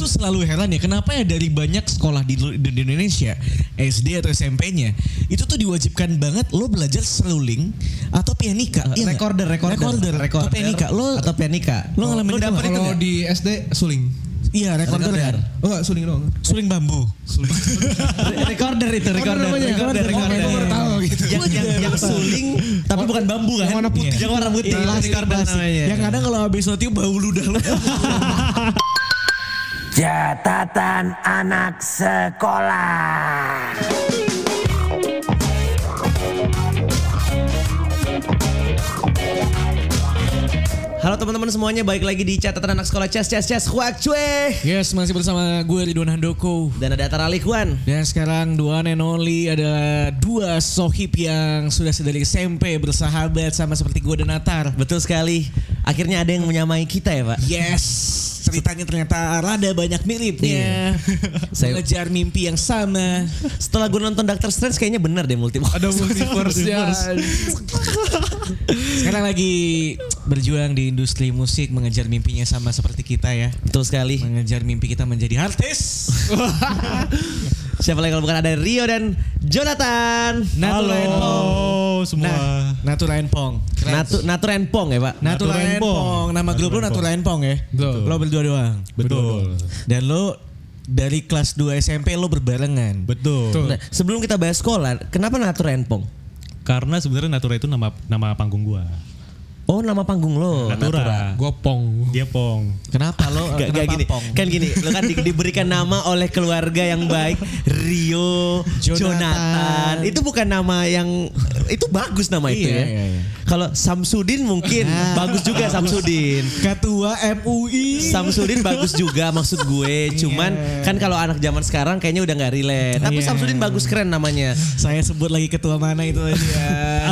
tuh selalu heran ya kenapa ya dari banyak sekolah di, di Indonesia SD atau SMP-nya itu tuh diwajibkan banget lo belajar seruling atau pianika. Iya nggak? recorder, recorder, recorder, atau pianika. Lo atau pianika. lo ngalamin Lo itu dapet itu Kalau di SD suling. Iya recorder kan. Oh enggak suling doang. Suling bambu. Re- recorder itu, recorder, namanya? recorder, recorder. Oh, baru tahu gitu. Yang, yang, yang suling, tapi bukan bambu kan? Yang warna putih. Yang warna putih. Plastik, recorder namanya. Yang kadang kalau habis notiup bau ludah lo. Catatan anak sekolah. Halo teman-teman semuanya, balik lagi di catatan anak sekolah Ces Ces Ces Huak Cue. yes masih bersama gue Ridwan Handoko. Dan ada Atar Alikwan. Dan sekarang dua and only adalah dua sohib yang sudah dari SMP bersahabat sama seperti gue dan Natar. Betul sekali. Akhirnya ada yang menyamai kita ya Pak. Yes, ceritanya ternyata rada banyak miripnya. Saya- Mengejar mimpi yang sama. Setelah gue nonton Doctor Strange kayaknya bener deh multiverse. Ada multiverse ya. Sekarang lagi berjuang di industri musik mengejar mimpinya sama seperti kita ya. Betul sekali. Mengejar mimpi kita menjadi artis. Siapa lagi kalau bukan ada Rio dan Jonathan. Natura and Pong. semua. Nah, Natura and Pong. Keren. Natu Pong ya Pak. Natura Natura and Pong. Nama grup lo Natura and Pong ya. Betul. Lo berdua doang. Betul. Dan lo dari kelas 2 SMP lo berbarengan. Betul. Nah, sebelum kita bahas sekolah, kenapa Natur Pong? Karena sebenarnya Natura itu nama nama panggung gua. Oh nama panggung lo. Natura. Gua pong. Dia Pong. Kenapa lo? Gak, gak kenapa gini, Pong? kan gini, lo kan di- diberikan nama oleh keluarga yang baik, Rio, Jonathan. Jonathan. Itu bukan nama yang itu bagus nama itu Iya, ya. iya, iya. Kalau Samsudin mungkin Ah. bagus juga Samsudin. Ketua MUI. Samsudin bagus juga maksud gue, cuman Iya. kan kalau anak zaman sekarang kayaknya udah nggak relate. Tapi Iya. Samsudin bagus keren namanya. Saya sebut lagi ketua mana itu ya.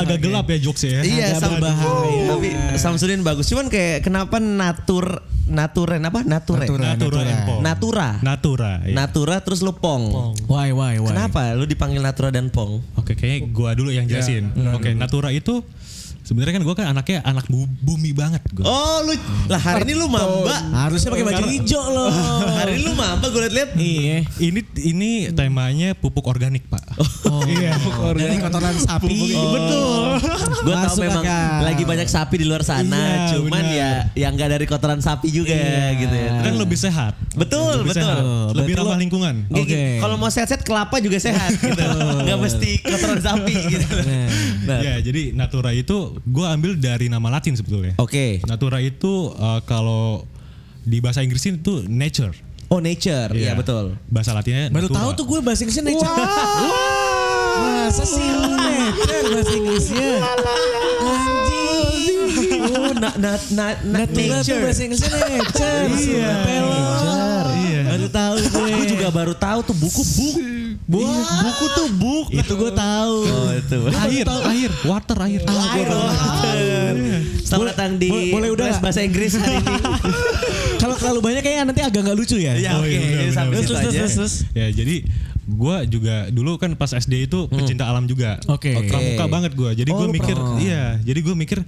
Agak gelap ya jokesnya ya. Iya, Agak berbahaya. Tapi Samsudin bagus. Cuman kayak kenapa natur naturen apa naturen? Natura, Natura Natura. Pong. Natura. Natura. iya. Natura terus lu Pong. Why, why, why? Kenapa lu dipanggil Natura dan Pong? Oke, kayaknya gua dulu yang jelasin. Oke, Natura itu sebenarnya kan gua kan anaknya anak bu- bumi banget gua. Oh lu lah hari ini lu mamba. Harusnya pakai baju hijau loh. Hari ini lu mamba gue liat-liat. Iya. Ini ini temanya pupuk organik, Pak. Oh, iya. Dari kotoran sapi. Oh. Betul. Gue tau memang akal. lagi banyak sapi di luar sana, Iya, cuman benar. ya yang nggak dari kotoran sapi juga gitu ya. Kan lebih sehat. Betul, Lebih betul. sehat. Lebih ramah lingkungan. Oke. Oke. Kalau mau sehat-sehat kelapa juga sehat gitu. Nggak mesti kotoran sapi gitu. Nah. Ya, jadi Natura itu gua ambil dari nama Latin sebetulnya. Oke. Natura itu uh, kalau di bahasa Inggris itu nature. Oh nature, iya betul. Bahasa Latinnya Baru natura. tahu tuh gue bahasa Inggrisnya nature. Masa sih lu nature bahasa Inggrisnya? Anjing. Oh, na, na, na, na, Natura tuh bahasa Inggrisnya nature. Iya. Nature. Iya. Baru tahu gue. Gue juga baru tahu tuh buku buk. Wah, buku tuh buk. Itu gue tahu. Oh itu. air, air, water, air. Air water. Selamat datang di Boleh- boleh udah bahasa Inggris hari ini. Kalau terlalu banyak kayaknya nanti agak nggak lucu ya. Ya Oh, oke, iya, sampai situ Terus, terus, aja. terus, terus. Ya, jadi gua juga dulu kan pas SD itu pecinta alam juga. Oke. Pramuka banget gua. Jadi Oh, gua lu mikir, pramuka. iya, jadi gua mikir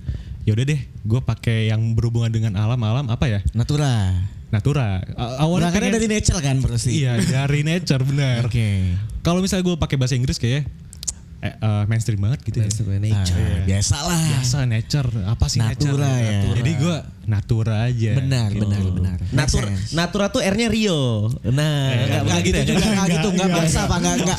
ya udah deh, gua pakai yang berhubungan dengan alam-alam apa ya? Natura. Natura. Awalnya Berangkatnya pengen- dari nature kan pasti. Iya, dari nature benar. Oke. Kalau misalnya gua pakai bahasa Inggris kayak eh, eh, mainstream banget gitu ya. Nature. Ah, biasa lah. Biasa nature, apa sih Natura nature? ya. Jadi gua natura aja. Benar, gitu. benar, benar. Natura, sense. Natura tuh R-nya Rio. Nah, Enggak, enggak gitu juga, enggak gitu, enggak paksa Pak, enggak enggak.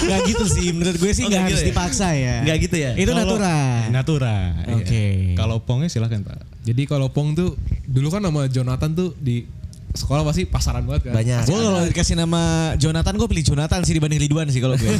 Enggak gitu sih, menurut gue sih Oh, enggak nggak harus gitu ya? dipaksa ya. Enggak gitu ya? Itu natura. Natura. iya. Oke. Kalau pongnya silakan Pak. Jadi kalau pong tuh dulu kan nama Jonathan tuh di sekolah pasti pasaran banget kan. Banyak. Gue kalau dikasih nama Jonathan, gue pilih Jonathan sih dibanding Ridwan sih kalau gue.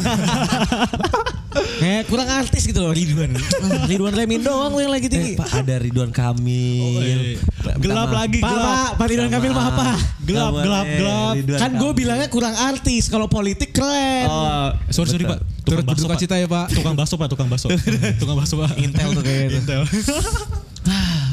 Kayak kurang artis gitu loh Ridwan. Ridwan Remin doang lo yang lagi tinggi. Pak ada Ridwan Kamil. Gelap Minta lagi, Pak, gelap. Pak, Pak Ridwan Kamil mah apa? Gelap, gelap, gelap. Ridwan Kan gue bilangnya kurang artis, kalau politik keren. Oh, Sorry, sorry Pak. Tukang bakso berduka Pak. cita ya Pak. Tukang bakso Pak, tukang bakso. tukang bakso Pak. Intel tuh kayaknya. Intel.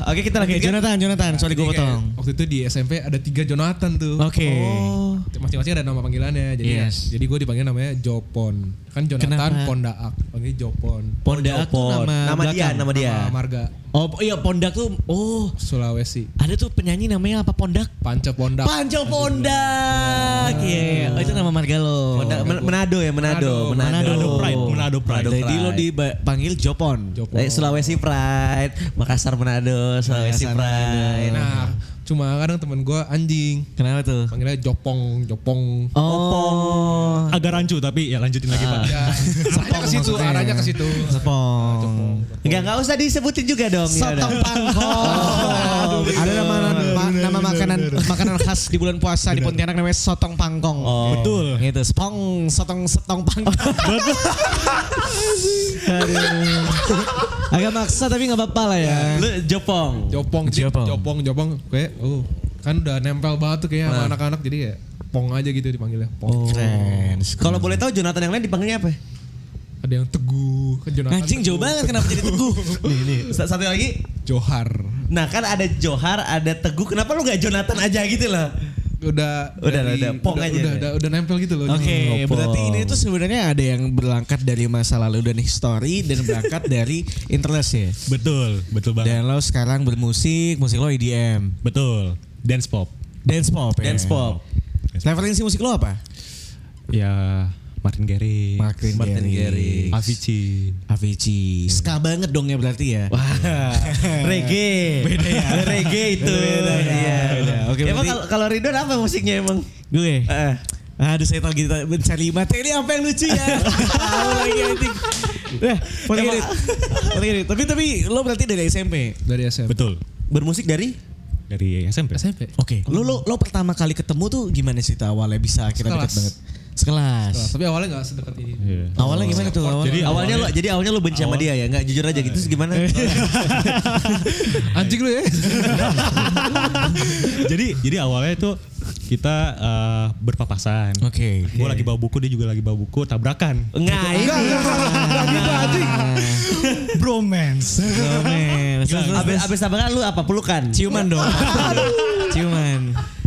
Oke kita lagi Jonathan, Jonathan, sorry gue potong. Waktu itu di SMP ada tiga Jonathan tuh. Oke. Oh. Masing-masing ada nama panggilannya. Jadi Yes. jadi gue dipanggil namanya Jopon. Kan Jonathan Kenapa? Pondaak. Panggil Jopon. Pondak tuh Jopon. nama, Nama dia, belakang. nama dia. Nama marga Oh iya Pondak tuh, oh Sulawesi. ada tuh penyanyi namanya apa Pondak? Panca Pondak. Panco Pondak. Iya, oh, itu nama marga lo. Pondak- Men- Manado ya Manado. Manado. Manado Pride, Manado Pride. Jadi lo dipanggil Jopon. Jopon. Eh, Sulawesi Pride, Makassar Manado, Sulawesi Pride. Nah, cuma kadang temen gue anjing. Kenapa tuh? Panggilnya Jopong, Jopong. Oh, Agak rancu tapi ya lanjutin lagi Pak. Ya, arahnya ke situ, arahnya ke situ. Sepong. Enggak enggak usah disebutin juga dong. ya Sotong udah. pangkong. Ada nama ma- nama makanan makanan khas di bulan puasa di Pontianak namanya sotong pangkong. Oh. Betul. Gitu, spong, sotong, setong pangkong. Aduh. Agak maksa tapi nggak apa-apa lah ya. Lu Jopong. Jopong, Jopong. Jopong, Jopong. Kayak, oh, kan udah nempel banget tuh kayak sama anak-anak jadi ya Pong aja gitu dipanggilnya. Pong. Keren. Kalau boleh tahu Jonathan yang lain dipanggilnya apa? Ada yang teguh, kan Jonathan Anjing jauh Teguh. banget kenapa jadi teguh? Nih nih. Satu lagi. Johar. Nah kan ada Johar, ada Teguh. Kenapa lu gak Jonathan aja gitu loh? Udah Udah, dari- udah, Pong udah, aja Udah, udah, udah nempel gitu loh. Oke, Jadi, berarti ini tuh sebenarnya ada yang berangkat dari masa lalu dan history dan berangkat dari interest ya. Betul, betul banget. Dan lo sekarang bermusik, musik lo EDM, Betul. Dance pop. dance pop. ya? Dance pop. Referensi musik lo apa? Ya Martin Garrix. Martin, Martin Garrix. Avicii. Avicii. Ska banget dong ya berarti ya. Wah, reggae. Beda ya. reggae itu. Beda, beda, Iya. beda. Oke, emang berarti- kalau kalau Ridwan apa musiknya emang? Gue. Eh. Aduh saya tahu gitu mencari materi apa yang lucu ya. Tahu lagi anjing. Nah. Forget it. Tapi tapi lo berarti dari SMP. dari SMP. Betul. Bermusik dari? Dari SMP. SMP. Oke. Lo lo lo pertama kali ketemu tuh gimana sih tuh awalnya bisa kita dekat banget? Sekelas. Nah, tapi awalnya gak sedekat ini. Iya. Awalnya gimana tuh? Awalnya? Jadi awalnya lo jadi awalnya lo benci sama awal- dia ya? Enggak jujur aja gitu terus gimana? Anjing lu ya. jadi jadi awalnya itu kita eh, berpapasan. Oke. Gue lagi bawa buku, dia juga lagi bawa buku, tabrakan. Enggak, ini. Bromance. Oh, men. Terus, terus, Abis abis tabrakan lu apa? Pelukan. ciuman dong. ciuman.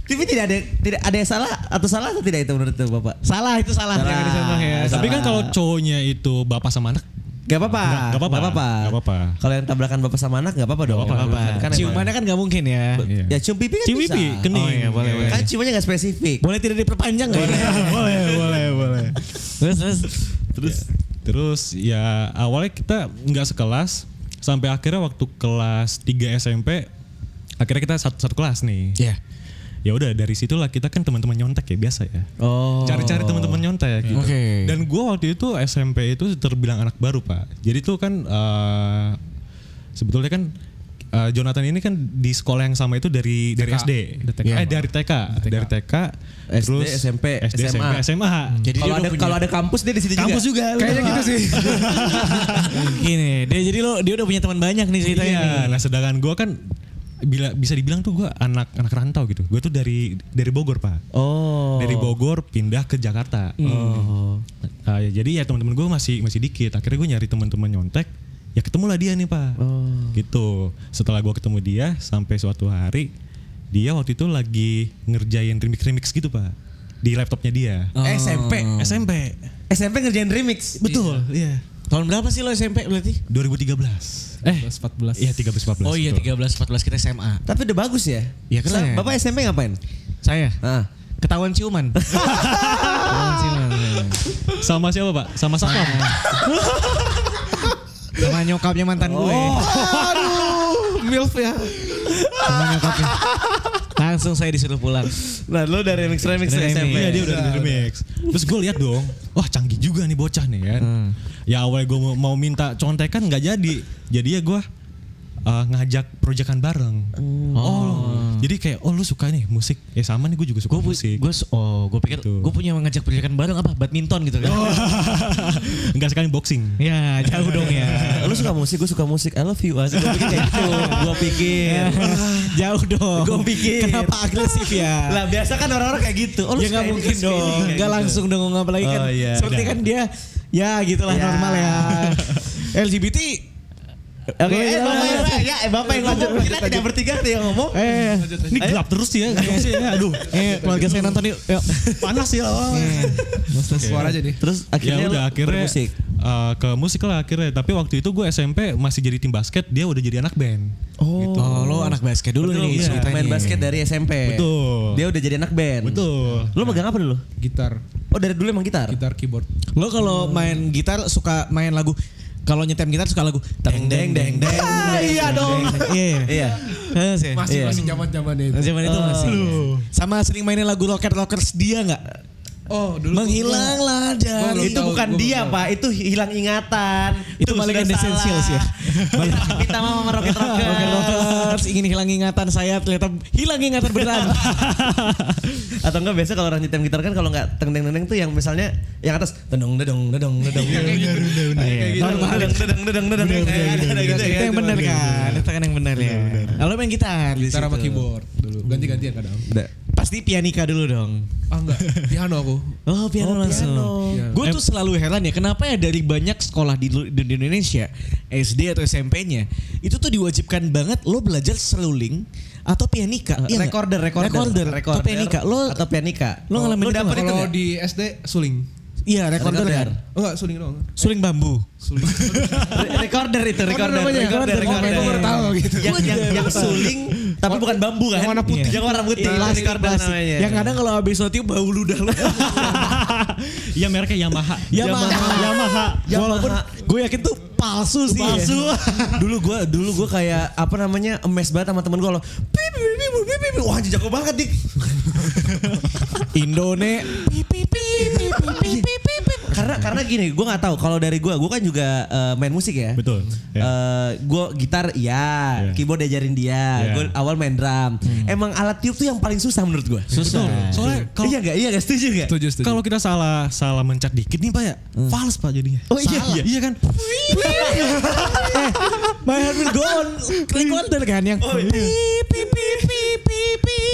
Tapi tidak ada tidak ada yang salah atau salah atau tidak itu menurut Bapak? Salah itu salah. Salah. Jangan dicontoh ya. Salah. Tapi kan kalau cowoknya itu bapak sama anak, Gak apa-apa. Nggak apa-apa. Nggak apa-apa. Kalau yang tabrakan bapak sama anak nggak apa-apa dong. Nggak apa-apa. Kan Ciumannya kan nggak mungkin ya. Iya. Ya cium pipi kan cium bisa. pipi, kening. Oh iya, boleh, boleh. Kan ciumannya nggak spesifik. Boleh tidak diperpanjang nggak? ya? boleh, boleh, boleh. Terus terus. Terus terus ya awalnya kita nggak sekelas sampai akhirnya waktu kelas 3 SMP akhirnya kita satu, satu kelas nih. Ya. Ya udah dari situlah kita kan teman-teman nyontek ya biasa ya. Oh. Cari-cari teman-teman nyontek gitu. Oke. Dan gua waktu itu SMP itu terbilang anak baru, Pak. Jadi tuh kan eh, sebetulnya kan eh, Jonathan ini kan di sekolah yang sama itu dari dari TK. SD. TK. Eh dari TK, dari TK, SD, terus SMP, SD, SMP, SMA. SMA. Jadi Kalau ada kalau ada kampus dia di situ Kampus juga. juga. Kayaknya gitu sih. Gini, dia jadi lo dia udah punya teman banyak nih ceritanya Iya, nih. nah sedangkan gua kan bila bisa dibilang tuh gua anak anak rantau gitu. Gue tuh dari dari Bogor, Pak. Oh. Dari Bogor pindah ke Jakarta. Oh. Nah, ya jadi ya teman-teman gue masih masih dikit. Akhirnya gue nyari teman-teman nyontek. Ya ketemulah dia nih pak. Oh. Gitu. Setelah gue ketemu dia sampai suatu hari dia waktu itu lagi ngerjain remix remix gitu pak di laptopnya dia. SMP. SMP. SMP ngerjain remix. Betul. Iya. Tahun berapa sih lo SMP berarti? 2013. Eh, 14. Iya 13 14. Oh iya betul. 13 14 kita SMA. Tapi udah bagus ya. Iya, keren ya. Bapak SMP ngapain? Saya Ah. ketahuan ciuman. Ketahuan ciuman. Sama siapa pak? Sama Sakam. Sama nyokapnya mantan gue. Aduh, milf ya. Sama nyokapnya. Langsung saya disuruh pulang. Nah, lo dari remix remix Dari SMP. Iya dia udah di remix. Terus gue lihat dong, wah canggih juga nih bocah nih kan. Ya awalnya gue mau, mau minta contekan nggak jadi. Jadi ya gue uh, ngajak proyekan bareng. Oh. jadi kayak oh lu suka nih musik? Ya sama nih gue juga suka Gue musik. gue oh gue pikir Gitu. gue punya ngajak pendidikan bareng apa badminton gitu kan. Enggak sekali boxing. Ya jauh dong ya. Lo suka musik, gue suka musik. I love you. Asik gue pikir kayak gitu. Gue pikir. jauh dong. Gua pikir. Kenapa agresif ya? Lah biasa kan orang-orang kayak gitu. Oh, lu ya nggak mungkin lu dong. Nggak gitu. langsung dong ngomong apalagi kan. Oh, iya. Seperti kan dia ya gitulah Ya. normal ya. LGBT Oke, eh, bapak yang ya, eh, bapak yang ngomong. Kita tidak bertiga nih yang ngomong. Eh, Ini gelap terus ya. maksudnya, Aduh. eh keluarga saya nonton yuk. Yuk. Panas ya. Suara aja nih. Terus Ya akhirnya udah lu akhirnya bermusik. uh, ke musik lah akhirnya. Tapi waktu itu gue SMP masih jadi tim basket, dia udah jadi anak band. Oh, Oh, lo anak basket dulu Betul, nih iya. ceritanya. main basket dari SMP. Betul. Dia udah jadi anak band. Betul. Lu megang apa dulu? Gitar, Oh, dari dulu emang gitar. gitar keyboard. Lo kalau main gitar suka main lagu kalau nyetem gitar suka lagu Deng, deng, deng, deng. Iya dong. Iya. Iya. Iya sih. Masih Iya. masih zaman-zamannya itu. Zaman itu masih. Sama sering mainin lagu rocker rockers dia nggak? Oh, dulu Menghilanglah dari itu tahu, bukan gua dia, tahu. Pak. Itu hilang ingatan. Itu salah. Essentials ya. Minta mama rocket Rocker rocker. rockers ingin hilang ingatan saya ternyata hilang ingatan beneran. Atau enggak biasa kalau orang nyetem gitar kan kalau enggak teng deng tuh yang misalnya yang atas dedong dedong dedong dedong. Normal. Dedong dedong dedong dedong. Kayak ada gitu Itu ya. yang benar kan? Itu kan yang benar ya. Kalau main gitar di gitar sama keyboard dulu. Ganti-gantian kadang. Pasti pianika dulu dong. Ah enggak, piano aku. Oh piano langsung. Piano. Gue tuh selalu heran ya kenapa ya dari banyak sekolah di, di Indonesia SD atau SMP-nya itu tuh diwajibkan banget lo belajar seruling atau pianika. Iya nggak? recorder, recorder, recorder, atau pianika. Lo atau pianika. lo ngalamin Lu itu dapet Kalau di SD suling. Iya recorder, Recorder. kan. Oh enggak, suling doang. Suling bambu. Suling. Re- recorder itu recorder recorder Recorder, recorder. gua baru tahu gitu. yang yang yang suling tapi bukan bambu kan Yang warna putih. yang warna putih Plastik, recorder plastik. namanya Yang kadang kalau habis tiup bau ludah lo. Iya mereknya Yamaha. Yamaha. Yamaha. Walaupun gue yakin tuh palsu sih. palsu dulu gua dulu gua kayak apa namanya emes banget sama temen gua lo pip pip pip pip pip wah jago banget dik Indone. Karena karena gini gua nggak tahu kalau dari gua gua kan juga eh, main musik ya Betul. Ya. Eh, gua gitar iya, Iya. keyboard diajarin dia, Iya. gua awal main drum. Emang alat tiup tuh yang paling susah menurut gua. Susah. Soalnya kalau iya gak? Iya gak? Setuju gak? Setuju, setuju. kalau kita salah salah mencet dikit nih Pak ya, fals Pak jadinya. Oh iya, Salah. iya. Iya kan? My heart will go on. Recorder kan yang Oh, iya.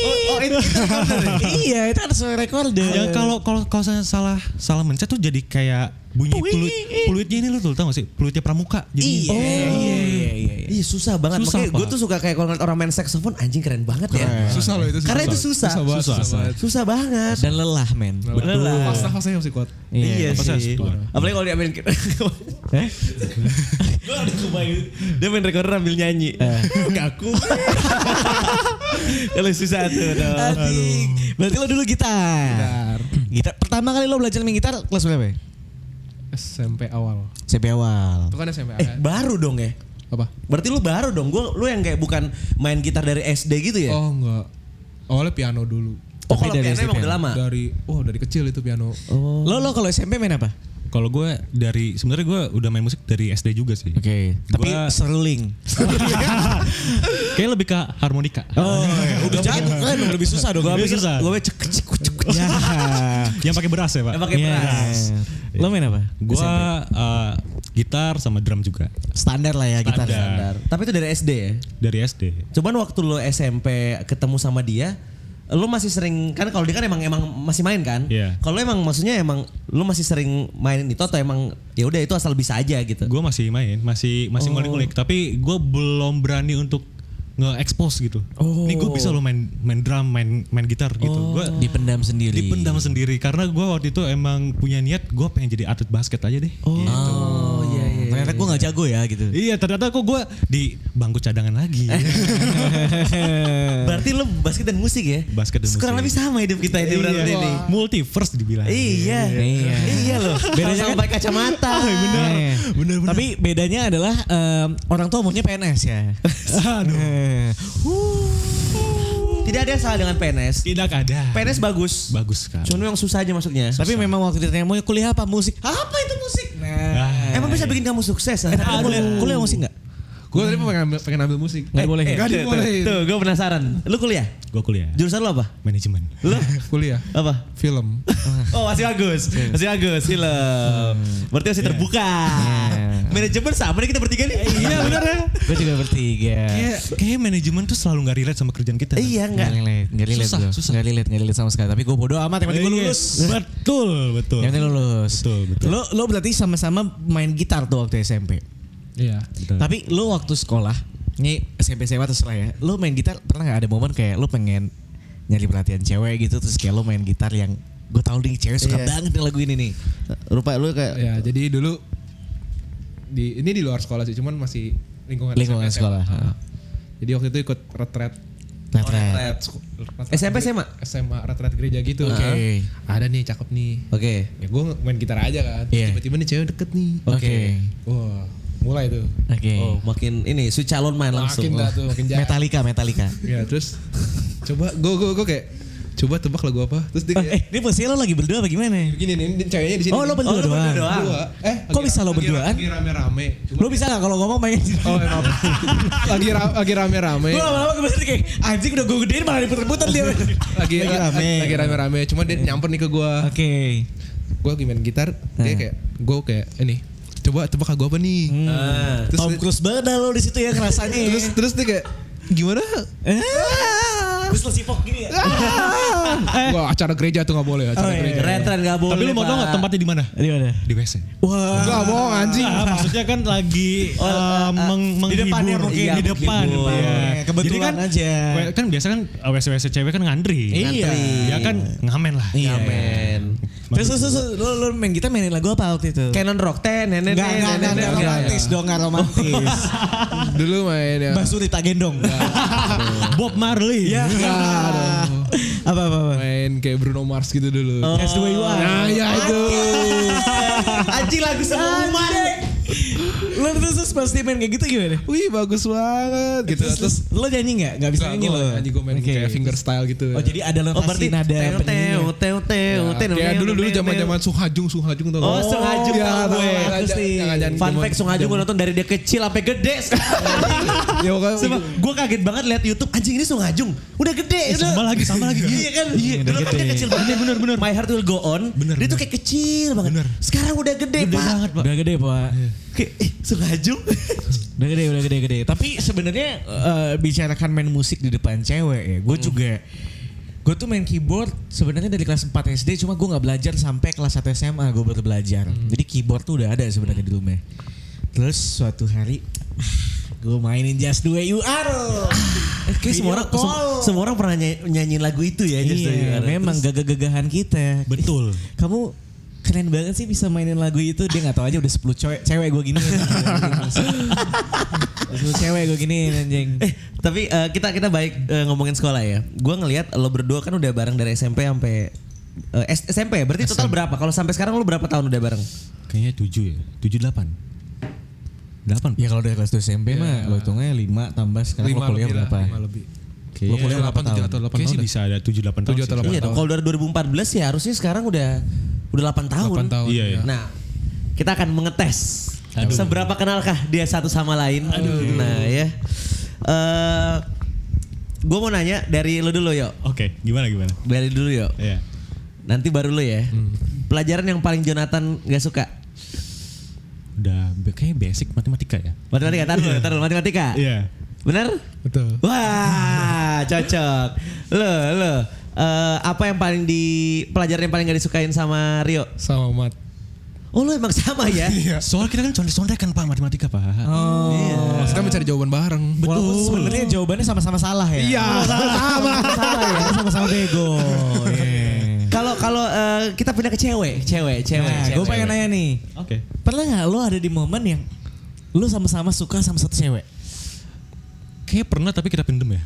Oh, oh, itu, ya? Iya, itu ada suara recorder. Ya kalau kalau kalau saya salah salah mencet tuh jadi kayak bunyi peluit peluitnya ini lu tuh tau gak sih? Peluitnya pramuka. Jadi Iya, iya, iya, iya, iya. Iya susah banget. Susah, Makanya gue tuh suka kayak kalau ngeliat orang main saxophone anjing keren banget ya. Susah loh itu. Karena itu susah. Susah banget. Susah. Susah banget. Susah banget. Dan lelah men. Betul. Pas nafasnya masih kuat. Iya, saya sih. Apalagi kalau dia main Eh? Gue ada kebayang Dia main recorder sambil nyanyi Ngaku Kalau susah tuh. Berarti lo dulu gitar. Gitar. Pertama kali lo belajar main gitar kelas berapa? ya? SMP awal. SMP awal. Itu kan SMP Eh awal. baru dong ya Apa? Berarti lu baru dong Gue lu yang kayak bukan main gitar dari SD gitu ya Oh enggak. Awalnya piano dulu. Oh Tapi kalau dari piano SD emang udah lama Dari oh dari kecil itu piano. Lo lo kalau SMP main apa? Kalau gue dari sebenarnya gue udah main musik dari SD juga sih. Oke. Tapi Gua- seruling. Kayak lebih ke harmonika. Oh, udah jago kan lebih susah dong. Gue Lebih pikir susah. Gue cek cek cek cek Ya. Yang pakai beras ya, Pak? Yang pakai Yes. beras Lo main apa? Gua uh, gitar sama drum juga Standar lah ya gitar. Standar. Standar. Tapi itu dari SD ya dari SD. Cuman waktu lu SMP ketemu sama dia lu masih sering kan kalau dia kan emang emang masih main kan Iya. kalau emang maksudnya emang lu masih sering mainin itu atau emang ya udah itu asal bisa aja gitu Gue masih main, masih masih ngulik-ngulik, tapi gue belum berani untuk nge-expose gitu. Nih gue bisa lo main main drum, main main gitar gitu. Gue Dipendam sendiri. dipendam sendiri karena gue waktu itu emang punya niat gue pengen jadi atlet basket aja deh. Gitu. oh iya iya Ternyata gue gak jago ya gitu. Iya ternyata kok gue di bangku cadangan lagi. berarti lu basket dan musik ya Basket dan kurang musik. lebih sama hidup kita ini berarti Iya. ini Multiverse dibilang. iya Iya. iya loh bedanya sampai kacamata bener. bener, bener. Tapi bedanya adalah orang tua maunya PNS ya. Aduh. Tidak ada yang salah dengan PNS Tidak ada. PNS bagus Bagus sekali. cuma yang susah aja masuknya Tapi memang waktu ditanya mau kuliah apa musik? Apa itu musik? Nah. emang bisa bikin kamu sukses ah? Tapi kuliah, kuliah musik nggak? Gue tadi pengen ambil, pengen ambil musik. Nggak boleh. Eh, Nggak tuh, dibolehin. Tuh, gue penasaran. Lu kuliah? Gue kuliah. Jurusan lu apa? Manajemen. Lu? Kuliah. apa? Film. Oh masih bagus, masih bagus film. Berarti masih terbuka. Manajemen sama nih kita bertiga nih. Iya benar ya. Gue juga bertiga. Kayak kayak manajemen tuh selalu nggak relate sama kerjaan kita. Iya Nggak enggak. relate, nggak relate Susah, susah. Nggak relate, nggak relate sama sekali. Tapi gue bodoh amat, yang penting gue Iya. lulus. Betul, betul. Yang penting lulus. Betul, betul. Lo, lo berarti sama-sama main gitar tuh waktu SMP. Iya. Betul. Tapi lu waktu sekolah, ini SMP SMA terserah ya. Lu main gitar pernah nggak ada momen kayak lu pengen nyari perhatian cewek gitu terus kayak lu main gitar yang gue tau nih cewek suka Iya. banget lagu ini nih. Rupa lu kayak Ya, jadi dulu di ini di luar sekolah sih, cuman masih lingkungan Lingkungan SMA. sekolah. Ah. Jadi waktu itu ikut retret Retret. SMP, SMA? SMA retret gereja gitu. Oke. Ah. Ada nih cakep nih. Oke. Ya gue main gitar aja kan. Iya. Tiba-tiba nih cewek deket nih. Oke. Wah, mulai tuh. Oke. Oh, makin ini su calon main langsung. Makin dah tuh, makin jahat. Metallica, Metallica. Ya terus coba gue gue gue kayak coba tebak lagu apa? Terus dia Oh, kayak eh, ini posisi lo lagi berdua apa gimana? begini nih, ini ceweknya di sini. Oh, lo berdua Oh, lo doang. berdua doang. Berdua. Eh, Kok lagi- bisa lo berduaan? Lagi rame-rame. Lo bisa gak kalau ngomong pengen Oh, maaf. lagi ra- lagi rame-rame. Gue lama-lama kebiasaan kayak anjing udah gue gedein malah diputer-puter dia. lagi rame. Lagi rame-rame. Cuma dia nyamper nih ke gua. Oke. Gua lagi main gitar, dia Nah. kayak gua kayak ini. Coba tebak lagu apa nih? Ah. Terus Tom Cruise banget dah lo di situ ya ngerasanya. ya. Terus terus dia kayak gimana? Ah. Terus lo sipok gini ya. Wah, acara gereja tuh nggak boleh, acara Oh, iya. gereja. Retret gak boleh. Tapi lu mau tau nggak Pak. tempatnya di mana? Di mana? Di WC. Wah. Enggak bohong anjing. Nah, maksudnya kan lagi uh, meng- di depan ya menghibur. mungkin. Iya, di depan. menghibur. Iya. Kebetulan Jadi kan, aja. Kan biasa kan WC-WC cewek kan ngantri. Iya. Ya kan ngamen lah. Iya. Amen. Terus, terus, terus, lo, lo main gitar mainin lagu apa waktu itu? Canon Rock ten, nenek Enggak, enggak, enggak, enggak romantis dong, enggak romantis. Dulu main ya. Mbak Suri tak gendong. Bob Marley. Iya. Apa, apa, apa? Main kayak Bruno Mars gitu dulu. That's the way you are. Nah, ya itu. Anjing lagu semua. Lo terus, terus pasti main kayak gitu gimana? Wih, bagus banget gitu. Terus, terus lo nyanyi nggak? Gak bisa nyanyi lo? Nyanyi gue main Oke. kayak finger style gitu. Oh jadi ada Oh berarti nada teo teo teo teo Ya, teo. kayak dulu dulu zaman zaman Sunghajung Sunghajung tau Oh, nggak? Sunghajung ya, tahu tau gue. Fun fact Sunghajung gue nonton dari dia kecil sampai gede. Ya Sumpah, gue kaget banget lihat YouTube anjing ini Sunghajung udah gede Eh, sama lagi, sama lagi. iya kan iya dulu kan dia kecil banget bener bener My Heart Will Go On Bener, dia tuh kayak kecil banget sekarang udah gede, Gede pak banget, Pak. Udah gede pak. Kayak eh, Sunghajung Udah gede, udah gede, gede. Tapi sebenarnya eh, bicarakan main musik di depan cewek ya. Gue juga gue tuh main keyboard sebenarnya dari kelas 4 SD cuma gue nggak belajar sampai kelas 1 SMA gue baru belajar. Jadi keyboard tuh udah ada sebenarnya di rumah. Terus suatu hari gue mainin Just The Way You Are. Eh, kayak semua orang sem- semua orang pernah ny- nyanyiin lagu itu ya Just the Way You Iya, Are. memang gagah-gagahan kita. Betul. Kamu keren banget sih bisa mainin lagu itu. Dia nggak tahu aja udah 10 cewek cewek gue gini. 10 cewek gue gini anjing. Eh, tapi eh, kita kita baik eh, ngomongin sekolah ya. Gua ngelihat lo berdua kan udah bareng dari SMP sampai eh, S- SMP. Berarti total berapa? Kalau sampai sekarang lo berapa tahun udah bareng? Kayaknya tujuh ya. Tujuh delapan. Delapan. Ya kalau dari kelas 2 SMP mah lo hitungnya 5 tambah sekarang lo lima kuliah berapa? lima lebih. Kayaknya Lo kuliah berapa 8 7 tahun? atau 8 Kayaknya tahun. sih bisa ada tujuh delapan tahun. Tujuh sih. atau delapan Iya dong. Kalau dari 2014 ya harusnya sekarang udah udah 8 tahun. 8 tahun. Iya, iya. Nah, kita akan mengetes seberapa kenalkah dia satu sama lain. Nah, ya. Eh gue mau nanya dari lu dulu yuk. Oke, gimana gimana? Dari dulu yuk. Iya. Nanti baru lu ya. Pelajaran yang paling Jonathan gak suka. Udah kayak basic matematika ya. Matematika, taruh taruh matematika. Iya. Bener? Betul. Wah, cocok. Lo, lo. eh, apa yang paling di pelajaran yang paling gak disukain sama Rio? Sama mat. Oh, lo emang sama ya? Soal kita kan contek-contekan Pak matematika Pak. Oh. Iya. Kita mencari jawaban bareng. Walaupun sebenarnya jawabannya sama-sama salah ya. Iya. sama. salah ya. Sama-sama bego. Iya. Kalau kalau eh, kita pindah ke cewek, cewek, cewek. Nah, cewek. gue pengen nanya nih. Oke. Pernah nggak lo ada di momen yang lo sama-sama suka sama satu cewek? Kayak pernah tapi kita pendem ya.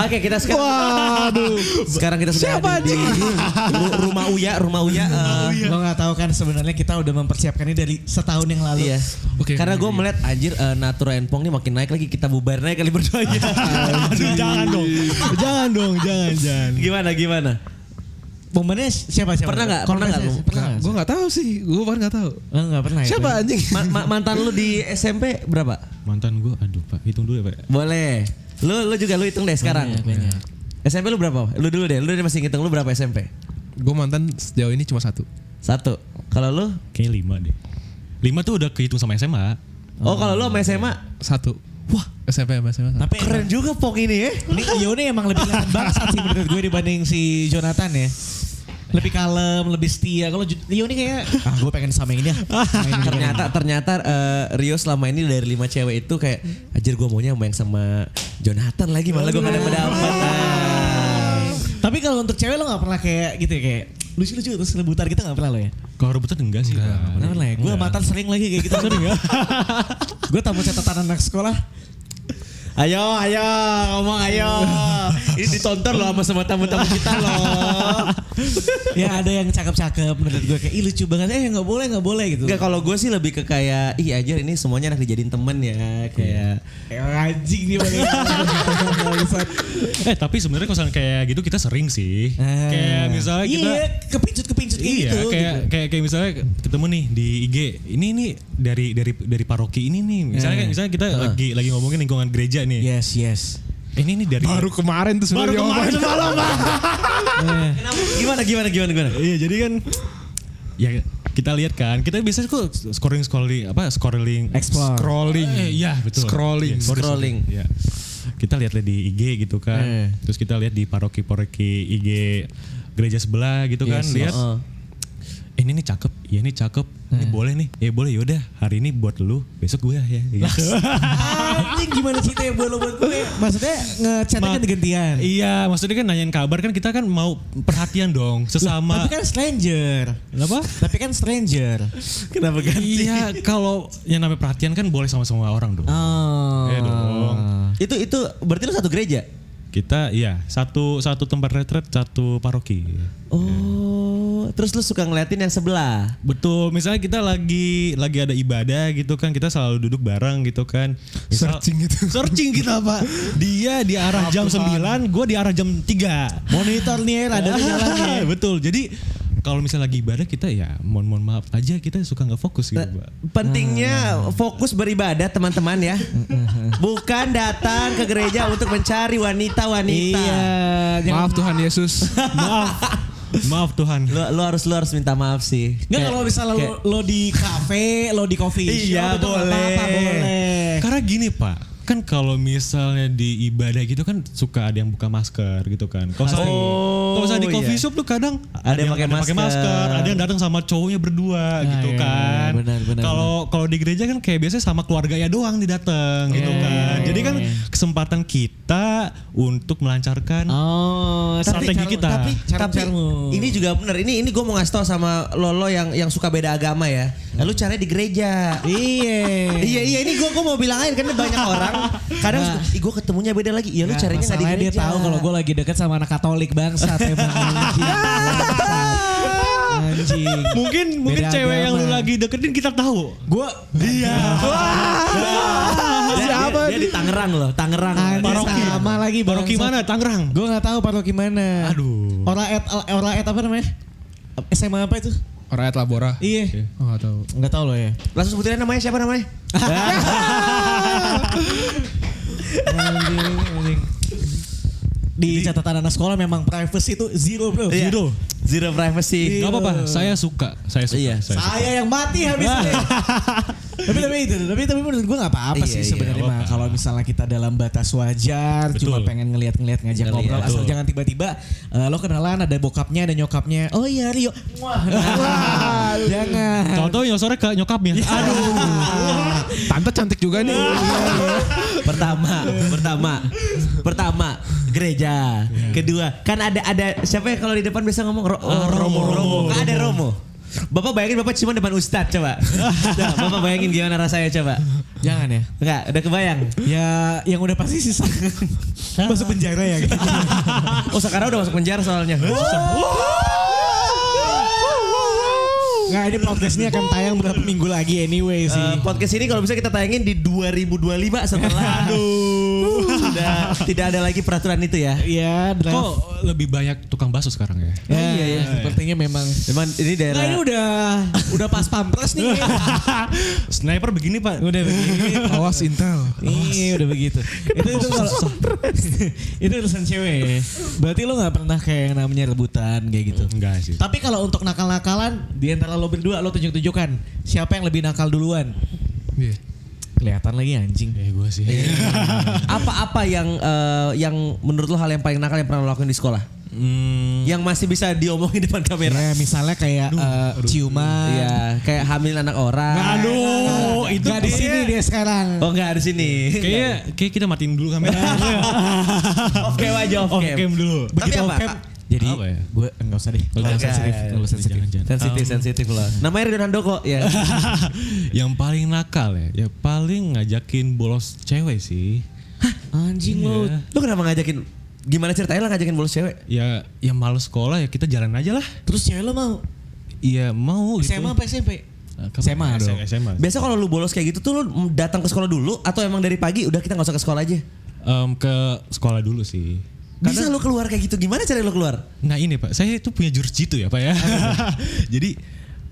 Oke, kita sekarang. Waduh. Sekarang kita sudah Siapa ada di ru- rumah Uya, rumah Uya. eh, Lo nggak tahu kan sebenarnya kita udah mempersiapkan ini dari setahun yang lalu. Iya. Oke. Karena gue melihat anjir eh, Natura Enpong ini makin naik lagi kita bubar naik kali berdua aja. Aduh, jangan dong. jangan dong, jangan, jangan. gimana gimana? Momennya siapa siapa? Pernah nggak? Pernah nggak lu? Pernah? Gue nggak tahu sih. Gue bahkan nggak tahu. Oh, nggak pernah ya. Siapa anjing? Ma- ma- mantan lu di SMP berapa? Mantan gue, aduh Pak, hitung dulu ya Pak. Boleh. Lu lu juga lu hitung deh sekarang. Banyak, banyak. SMP lu berapa? Lu dulu deh. Lu deh masih ngitung lu berapa SMP? Gue mantan sejauh ini cuma satu. Satu. Kalau lu? Kayaknya lima deh. Lima tuh udah kehitung sama SMA. Oh, kalau lu sama SMA? Satu. Wah. SMP sama SMA satu. Tapi Keren juga Pong ini ya. Ini Iyo ini emang lebih kelihatan bangsat sih menurut gue dibanding si Jonathan ya. lebih kalem, lebih setia. Kalau Rio ini kayak ah gue pengen sama yang ini ya. ternyata ternyata eh, Rio selama ini dari lima cewek itu kayak anjir gue maunya sama yang sama Jonathan lagi malah gue gak dapet Ah. Tapi kalau untuk cewek lo gak pernah kayak gitu ya kayak lucu-lucu terus rebutan kita gak pernah lo ya? Kalau rebutan enggak sih. Pak. Pernah pernah ya? Gue mantan sering lagi kayak gitu. Sering ya? gue tamu catatan anak sekolah. Ayo, ayo, ngomong ayo. Ini ditonton loh sama sama tamu-tamu kita loh. ya ada yang cakep-cakep menurut gue kayak Ih lucu banget. Eh gak boleh gak boleh gitu. Enggak kalau gue sih lebih ke kayak ih aja ini semuanya enak dijadiin temen ya kayak Eh, anjing nih. Eh tapi sebenarnya kalau misalnya kayak gitu kita sering sih. Ah. Kayak misalnya kita Iya kepincut-kepincut kayak Iya, gitu. kayak gitu. kayak kayak misalnya ketemu nih di IG. Ini nih dari dari dari paroki ini nih. Misalnya Eh. misalnya kita lagi lagi ngomongin lingkungan gereja nih. Yes yes. Ini nih dari Baru kemarin tuh baru sebenarnya kemarin diomongin. semalam Bang. gimana gimana gimana gimana. Iya, jadi kan ya kita lihat kan, kita biasanya kok scrolling scrolling apa scrolling Explore. Scrolling. Eh, iya betul. Scrolling. Sorry. Scrolling. Iya. Kita lihat di IG gitu kan. Eh. Terus kita lihat di paroki-paroki IG gereja sebelah gitu kan, Yes, lihat Heeh. eh, ini nih cakep, ya ini cakep, ini boleh nih, ya boleh yaudah hari ini buat lu, besok gue ya. Gitu. Anjing gimana ceritanya buat lo buat gue? Maksudnya ngechatnya kan Ma- gantian. Iya, maksudnya kan nanyain kabar kan kita kan mau perhatian dong sesama. Tapi kan stranger. Kenapa? Tapi kan stranger. Kenapa ganti? Iya, kalau yang namanya perhatian kan boleh sama semua orang dong. Oh. Iya dong. Itu itu berarti lu satu gereja? Kita iya satu satu tempat retret satu paroki. Oh, terus lu suka ngeliatin yang sebelah? Betul, misalnya kita lagi lagi ada ibadah gitu kan, kita selalu duduk bareng gitu kan. Misal- Searching gitu. Searching kita, Pak. Dia di arah jam 9, gue di arah jam 3. Monitor nih ada nyala nih. Betul. Jadi kalau misalnya lagi ibadah kita ya mohon mohon maaf aja kita suka nggak fokus gitu, Pak. Pentingnya fokus beribadah teman-teman ya. Bukan datang ke gereja untuk mencari wanita-wanita. Iya. jangan- Maaf Tuhan Yesus. Maaf. Maaf Tuhan. Lu, lu harus lu harus minta maaf sih. Nggak Kayak- kalau misalnya lo, kayak- lo di kafe, lo di coffee shop Iya, itu nggak boleh. apa-apa, boleh. Karena gini Pak, kan kalau misalnya di ibadah gitu kan suka ada yang buka masker gitu kan. Kalau misalnya, Oh, kalau misalnya di coffee iya. shop tuh kadang Ada yang pakai masker. ada yang datang sama cowoknya berdua gitu iya, kan. benar, benar, Kalau kalau di gereja kan kayak biasanya sama keluarganya doang didateng gitu kan. Jadi kan kesempatan kita untuk melancarkan Oh, Strategi cara- kita. Tapi, cara Tapi ini juga bener. Ini ini gue mau ngasih tau sama Lolo yang yang suka beda agama ya. Lalu caranya di gereja. Iya. iya iya ini gue mau bilang aja karena banyak orang kadang Nah. gue ketemunya beda lagi. Iya lu Nah, caranya nggak di gereja. dia tahu kalau gue lagi deket sama anak Katolik bangsat emang anjing. Mungkin mungkin Beda cewek yang lu agama. lagi deketin kita tahu. Gue Iya. Dia, dia, dia di Tangerang loh, Tangerang. Paroki sama lagi Paroki mana? Tangerang. Gue nggak tahu paroki mana. Aduh. Ora et ora et apa namanya? SMA apa itu? Rakyat Labora. Iya. Oh gak tahu. Nggak tahu loh ya. Langsung sebutin namanya siapa namanya? Anjing, anjing. Di catatan anak sekolah memang privacy itu zero bro. Iya. Zero. Zero privacy. Gak apa-apa, saya suka. Saya suka. Iya. saya suka. Saya yang mati habis ini. tapi tapi itu tapi tapi menurut gue nggak apa-apa Iya, sih iya, sebenarnya nggak mah apa-apa. kalau misalnya kita dalam batas wajar Betul. cuma pengen ngeliat-ngeliat ngajak ngobrol asal betul. jangan tiba-tiba eh, lo kenalan ada bokapnya ada nyokapnya oh iya Rio wah jangan Contoh nyosornya ke nyokapnya. Aduh. Tante cantik juga nih. pertama, pertama, pertama gereja. Kedua, kan ada ada siapa yang kalau di depan biasa ngomong Ro- oh, Romo, Romo, Kan ada Romo. Bapak bayangin bapak cuma depan ustadz coba. Nah, bapak bayangin gimana rasanya coba. jangan ya Enggak, udah kebayang. ya yang udah pasti sisa masuk penjara ya gitu. Oh sekarang udah masuk penjara soalnya. Nggak ini podcast ini akan tayang beberapa minggu lagi anyway sih. Eh, podcast ini kalau bisa kita tayangin di 2025 setelah sudah tidak ada lagi peraturan itu ya. Iya. Kok lebih banyak tukang bakso sekarang ya? Ya, iya, iya. Sepertinya memang. Memang ini Nah daerah ini udah udah pas pampres nih. Sniper begini pak. udah begini. Awas Intel. Iya udah begitu. itu itu kalau itu urusan cewek ya. Berarti lo nggak pernah kayak yang namanya rebutan kayak gitu. Enggak sih. Tapi kalau untuk nakal-nakalan di antara lo berdua lo tunjuk-tunjukkan siapa yang lebih nakal duluan. Iya. Kelihatan lagi anjing. Ya gue sih. apa-apa yang eh, yang menurut lo hal yang paling nakal yang pernah lo lakuin di sekolah? Hmm, Yang masih bisa diomongin depan kamera. Ya misalnya kayak eh, ciuman. Iya, kayak hamil anak orang. Aduh, itu Gak di sini dia sekarang. Oh enggak di sini. Kayaknya kayak kita matiin dulu kamera. off cam aja off Off cam. dulu. Tapi Begitu apa? off-cam, Jadi Apa ya? gue enggak usah deh. Enggak Oke. sensitif. Enggak sensitif. Jangan, jangan. Sensitif Um, sensitif lah. Namanya Ridwan Handoko ya. yang paling nakal ya, ya paling ngajakin bolos cewek sih. Anjing lo. Iya. Lu kenapa ngajakin gimana ceritanya lah ngajakin bolos cewek? Ya, ya males sekolah ya kita jalan aja lah. Terus cewek lo mau? Iya mau gitu. SMA apa SMP? SMA dong. SMA. Biasa kalau lu bolos kayak gitu tuh lu datang ke sekolah dulu atau emang dari pagi udah kita nggak usah ke sekolah aja? Em, ke sekolah dulu sih. Bisa lu keluar kayak gitu gimana cara lu keluar? Nah ini pak, saya itu punya jurus jitu ya pak ya. Jadi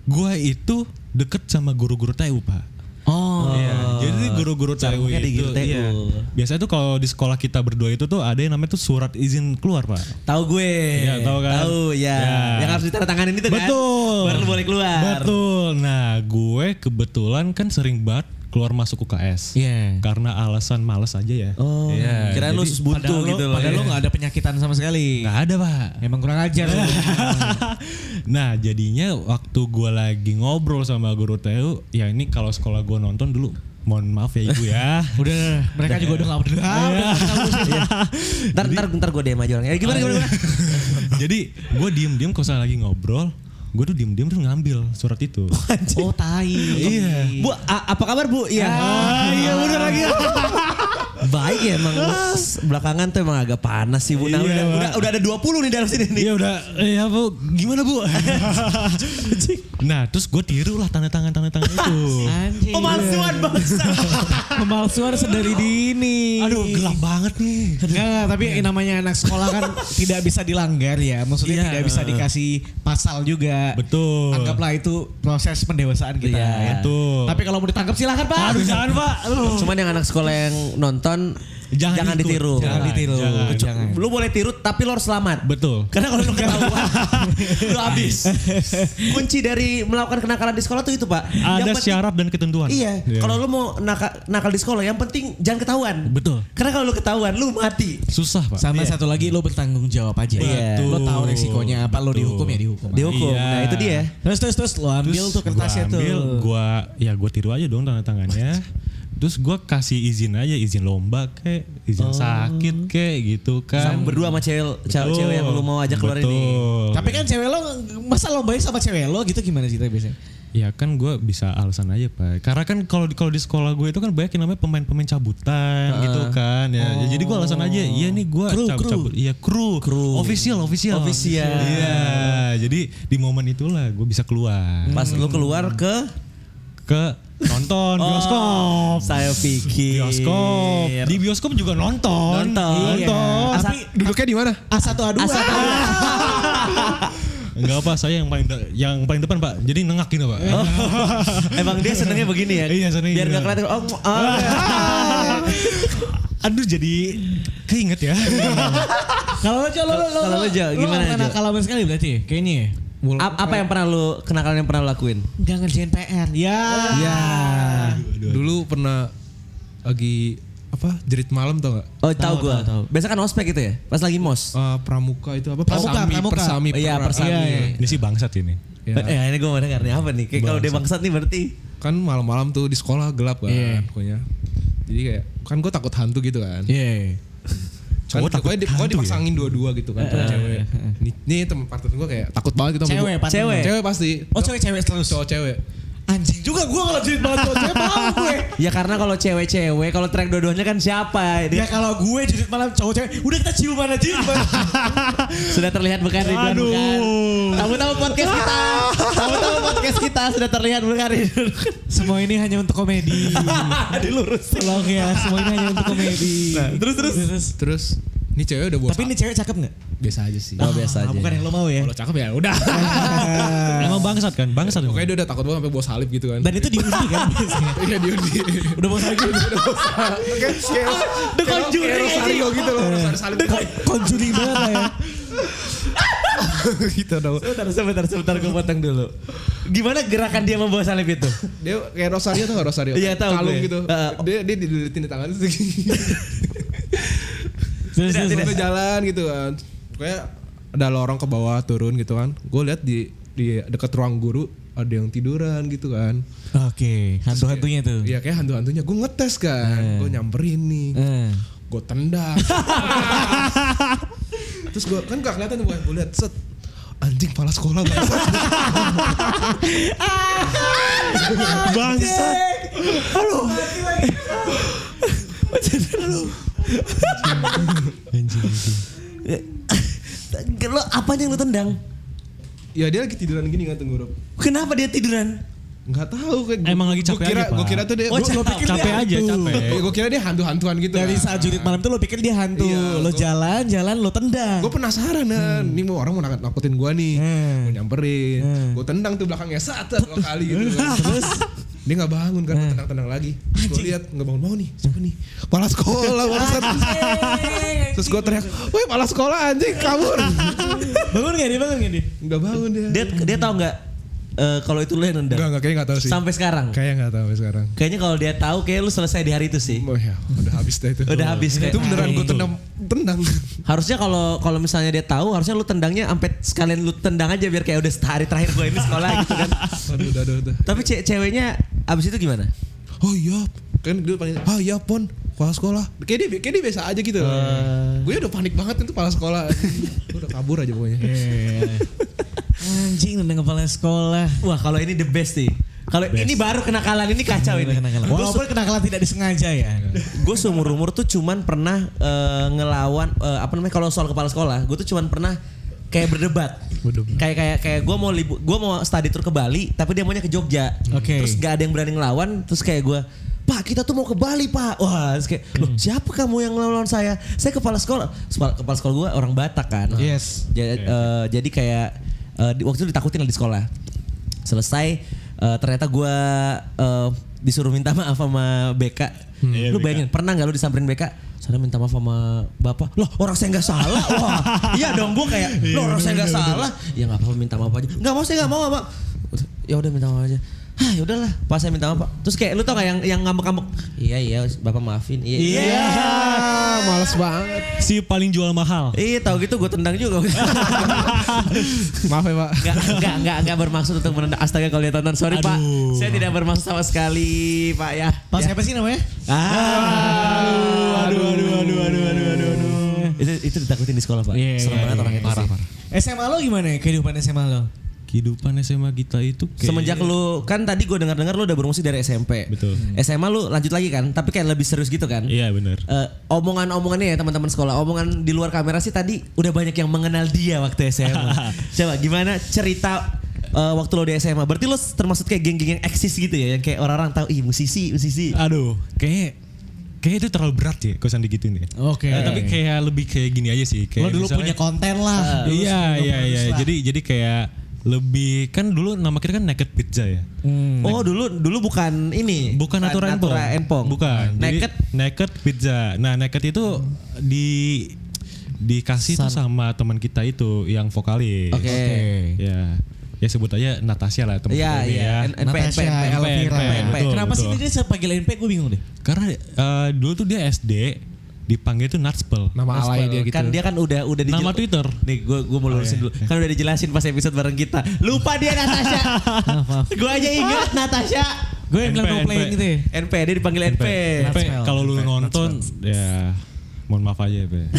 gua itu deket sama guru-guru TU pak. Oh. Iya, jadi guru-guru TU di itu, TU. iya. Biasanya tuh kalau di sekolah kita berdua itu tuh ada yang namanya tuh surat izin keluar pak. Tahu gue. Iya, tahu kan? Tahu ya. Ya. Yang harus ditandatanganin itu kan. Betul. Baru boleh keluar. Betul. Nah gue kebetulan kan sering banget keluar masuk UKS. Iya. Karena alasan males aja ya. Oh, Iya, kirain lu buntu Padahal gitu loh. padahal Iya. lo gak ada penyakitan sama sekali. Nggak ada pak. Emang kurang ajar lo. nah jadinya waktu gue lagi ngobrol sama guru TU, ya ini kalau sekolah gue nonton dulu, mohon maaf ya ibu ya. Udah, mereka juga udah gak peduli. Ah, udah Ntar, ntar, ntar gue DM aja orang. Ya, gimana, gimana, gimana? Jadi gue diem-diem kalau lagi ngobrol, gue tuh diem-diem terus ngambil surat itu. Oh, tai. iya. Bu, a- apa kabar bu? Iya. Ah, iya bener lagi. Baik ya emang belakangan tuh emang agak panas sih bu. Nah, Iya, udah, udah, udah ada 20 nih dalam sini nih. Iya udah, ya bu, gimana bu? nah terus gue tiru lah tanda tangan tanda tangan itu. Anjing. Pemalsuan bangsa. Pemalsuan sedari dini. Aduh gelap banget nih. Enggak, enggak, tapi namanya anak sekolah kan tidak bisa dilanggar ya. Maksudnya Iya. tidak bisa dikasih pasal juga. Betul. Anggaplah itu proses pendewasaan kita. Iya, ya. betul. Tapi kalau mau ditangkap silahkan Pak. Aduh jangan pak. Aduh. Cuman yang anak sekolah yang nonton jangan, Jangan ikut. ditiru. Jangan ditiru. Jangan. Jangan. Lu boleh tiru tapi lu harus selamat. Betul. Karena kalau lu ketahuan, lu habis. Kunci dari melakukan kenakalan di sekolah tuh itu, Pak. Ada Yang penting- syarat dan ketentuan. Iya, kalau lu mau nakal, nakal di sekolah yang penting jangan ketahuan. Betul. Karena kalau lu ketahuan lu mati. Susah pak. Sama satu lagi lo bertanggung jawab aja. Iya. Lo tahu resikonya apa, lo Betul. dihukum ya dihukum. Dihukum. Iya. Nah, itu dia. Terus terus terus lo ambil Terus tuh kertasnya gua tuh. ambil, Gua ya gua tiru aja dong tanda tangannya. Terus gua kasih izin aja, izin lomba kek, izin sakit kek gitu kan. Sama berdua sama cewek cewek, cewek yang lu mau ajak keluar ini. Betul. Tapi kan cewek lo masa lo baik sama cewek lo gitu gimana sih biasanya? Ya kan gue bisa alasan aja pak. Karena kan kalau di kalau di sekolah gue itu kan banyak yang namanya pemain-pemain cabutan gitu kan ya. Ya, Jadi gue alasan aja. Iya nih gue Kru, cabut kru. cabut. Iya kru. Kru. Official official. Official. Iya. Jadi di momen itulah gue bisa keluar Pas lu keluar ke ke nonton bioskop. saya pikir Bioskop. Di bioskop juga nonton. Nonton. Nonton. Iya. Tapi Duduknya di mana? A1 A2. Enggak apa, saya yang paling yang paling depan pak. Jadi nengak gitu pak. Oh. Emang dia senengnya begini ya? Iya, senengnya Biar gitu. gak kelihatan. Oh, oh. Aduh jadi keinget ya. Kalau lo lo lo lo. Kalau lo, Jo, gimana, Lo Jo? nakal banget sekali berarti ya? Kayaknya ya. A- apa yang pernah lu kenakalan yang pernah lu lakuin? Gak ngerjain PR. Ya. Ya. Dulu pernah lagi apa jerit malam tau gak? Oh tahu Tahu, gua. tahu, tahu. Biasa kan ospek itu ya? Pas lagi mos. Eh, pramuka itu apa? Pramuka, persami, pramuka. persami, Iya, pra- persami. Iya, iya. Ini sih bangsat ini. Ya. Eh ini gue mau dengar nih apa nih? Kayak kalau dia bangsat nih berarti. Kan malam-malam tuh di sekolah gelap kan, Iya. pokoknya. Jadi kayak kan gue takut hantu gitu kan. Iya. Kan Cowok takut pokoknya, di, pokoknya ya? dipasangin dua-dua gitu kan cowok cewek. Nih, nih temen partner gue kayak takut banget gitu Cewek. Cewek. Cewek pasti. Oh cewek-cewek terus. Cowok cewek. Anjing juga gue kalau jerit banget cowok cewek mau gue. Ya karena kalau cewek-cewek, kalau track dua-duanya kan siapa? Ya Dia kalau gue jerit malam cowok cewek, udah kita ciuman aja. sudah terlihat bukan Ridwan Aduh. bukan? Tahu-tahu podcast kita, tahu-tahu podcast kita sudah terlihat bukan Ridwan. Semua ini hanya untuk komedi. Dilurus. Tolong ya, semua ini hanya untuk komedi. terus terus. Terus ini cewek udah bawa Tapi ini cewek cakep nggak? biasa aja sih. Oh, biasa Ah, aja. Bukan yang lo mau ya. Kalau cakep ya udah. Emang bangsat kan? Bangsat. Pokoknya dia udah takut banget sampai bawa salib gitu kan. Dan itu diundi kan. Iya diundi. Udah mau sakit. udah bawa salib. Kayak kayak The Conjuring, kayak Rosario gitu loh. Rosario salib. Conjuring banget ya. gitu dong. Sebentar, sebentar, sebentar gue potong dulu. Gimana gerakan dia membawa salib itu? Dia kayak Rosario tuh gak Rosario? Iya, tahu Kalung gitu. Heeh. Dia dia dililitin di tangan terus Terus, terus, Terus jalan gitu kan. Pokoknya ada lorong ke bawah turun gitu kan. Gue lihat di di dekat ruang guru ada yang tiduran gitu kan. Oke, hantu-hantunya tuh. Iya kayak hantu-hantunya. Gue ngetes kan. Gue nyamperin nih. Eh. Gue tendang. Terus gue kan gak kelihatan tuh gue lihat set anjing pala sekolah Lo apa yang lu tendang? ya dia lagi tiduran gini kan tenggorok. Kenapa dia tiduran? Nggak tahu kayak Emang lagi capek gua kira, aja, Pak. Gue kira tuh dia Oh, gua- pikir Capek dia aja, hantu. capek. Gue kira dia hantu-hantuan gitu. Dari kan. saat jurit malam tuh lo pikir dia hantu. Iya, lo gua- jalan, jalan lo tendang. Gue penasaran kan, ini mau orang mau nakut nakutin gue nih, Hmm. mau nyamperin, gue tendang tuh belakangnya satu dua kali gitu. kan. Terus dia nggak bangun kan, gue tendang-tendang lagi. Gue lihat nggak bangun bangun nih, siapa nih? Kepala sekolah bangsat. Terus gue teriak, woi kepala sekolah anjing kabur. bangun gak dia? Bangun gak dia? Nggak bangun dia. Dia dia tahu nggak eh, kalau itu lu yang nendang? Nggak nggak kayaknya nggak tahu sih. Sampai sekarang. Kayaknya nggak tahu sampai sekarang. Kayaknya kalau dia tahu kayak lu selesai di hari itu sih. Oh ya, udah habis dah itu. Udah habis kayak- Itu beneran gue tendang, tendang. Harusnya kalau kalau misalnya dia tahu, harusnya lu tendangnya sampai sekalian lu tendang aja biar kayak udah hari terakhir gue ini sekolah gitu kan. Aduh, udah, udah, udah. Tapi ce- ceweknya abis itu gimana? Oh iya, kan dia panggil, ah iya pon, kepala sekolah. Kayak dia, kayak dia biasa aja gitu. Gue udah panik banget itu kepala sekolah. Gue udah kabur aja pokoknya. Anjing nendang kepala sekolah. Wah kalau ini the best nih. Kalau ini baru kenakalan ini kacau ini. Walaupun kenakalan tidak disengaja ya. Gue seumur umur tuh cuman pernah eh, ngelawan eh, apa namanya kalau soal kepala sekolah, gue tuh cuman pernah kayak berdebat. Kayak kayak kayak gue mau libu, gue mau study tour ke Bali, tapi dia maunya ke Jogja. Oke. Terus gak ada yang berani ngelawan, terus kayak gue Pak kita tuh mau ke Bali pak Wah terus kayak Loh siapa kamu yang ngelawan saya Saya kepala sekolah Kepala, sekolah gue orang Batak kan Yes. Ja- eh, Jadi kayak di- Waktu itu ditakutin lah di sekolah Selesai eh, Ternyata gue eh, Disuruh minta maaf sama BK Iya, Lu BK. bayangin pernah gak lu disamperin BK Sana minta maaf sama bapak. Loh orang saya gak salah. Wah iya dong gue kayak Loh orang saya gak salah. Ya gak apa-apa minta maaf aja. Gak mau saya gak mau pak Ya udah minta maaf aja Hah ya udahlah pas saya minta maaf pak Terus kayak lu tau gak yang yang ngambek-ngambek Iya iya bapak maafin Iya Iya, males banget. Si paling jual mahal. Iya tau gitu gue tendang juga Maaf ya pak. Gak, gak, gak, gak bermaksud untuk menendang Astaga kalau dia tonton Sorry pak Aduh. Saya tidak bermaksud sama sekali Pak ya Pas ya. siapa sih namanya? Ah. Aduh, aduh, aduh, aduh, aduh, aduh, aduh. Itu, itu ditakutin di sekolah pak Iya, Serem iya, banget iya, orang itu parah, sih. SMA lo gimana ya kehidupan SMA lo? Kehidupan SMA kita itu kayak Semenjak lu Kan tadi gue dengar-dengar lu udah bermusik dari SMP Betul. SMA lu lanjut lagi kan Tapi kayak lebih serius gitu kan Iya benar. Eh, omongan-omongannya ya teman-teman sekolah, omongan di luar kamera sih tadi udah banyak yang mengenal dia waktu SMA. Coba gimana cerita eh, waktu lo di SMA? Berarti lo termasuk kayak geng-geng yang eksis gitu ya, yang kayak orang-orang tahu, ih musisi, musisi. Aduh, kayak kayak itu terlalu berat ya kosan digituin ya. Oke. Eh, tapi kayak lebih kayak gini aja sih. Kayak Lo dulu misalnya- punya konten lah. Dulu Iya iya iya. Jadi jadi kayak lebih kan dulu nama kita kan Naked Pizza ya. Oh dulu dulu bukan ini, Bukan Natura Empong. Natura Empong. Bukan. Jadi, Naked. Naked Pizza. Nah, Naked itu di dikasih tuh sama teman kita itu yang vokalis. Oke. Ya. Ya sebut aja Natasha lah teman Iya iya. ya. N- NP, Natasha NP, NP, Elvira. NP, NP. Betul, Kenapa sih dia saya panggil NP gue bingung deh. Karena eh, dulu tuh dia SD dipanggil tuh Natspel. Nama alay dia gitu. Kan dia kan udah udah Nama dijel- Twitter. Nih gue gue mau lurusin dulu. Kan udah dijelasin pas episode bareng kita. Lupa dia Natasha. Gue aja ingat Natasha. Gue yang bilang NP, no playing NP. gitu ya. NP dia dipanggil NP. Natspel. kalau lu nonton ya mohon maaf aja Pe.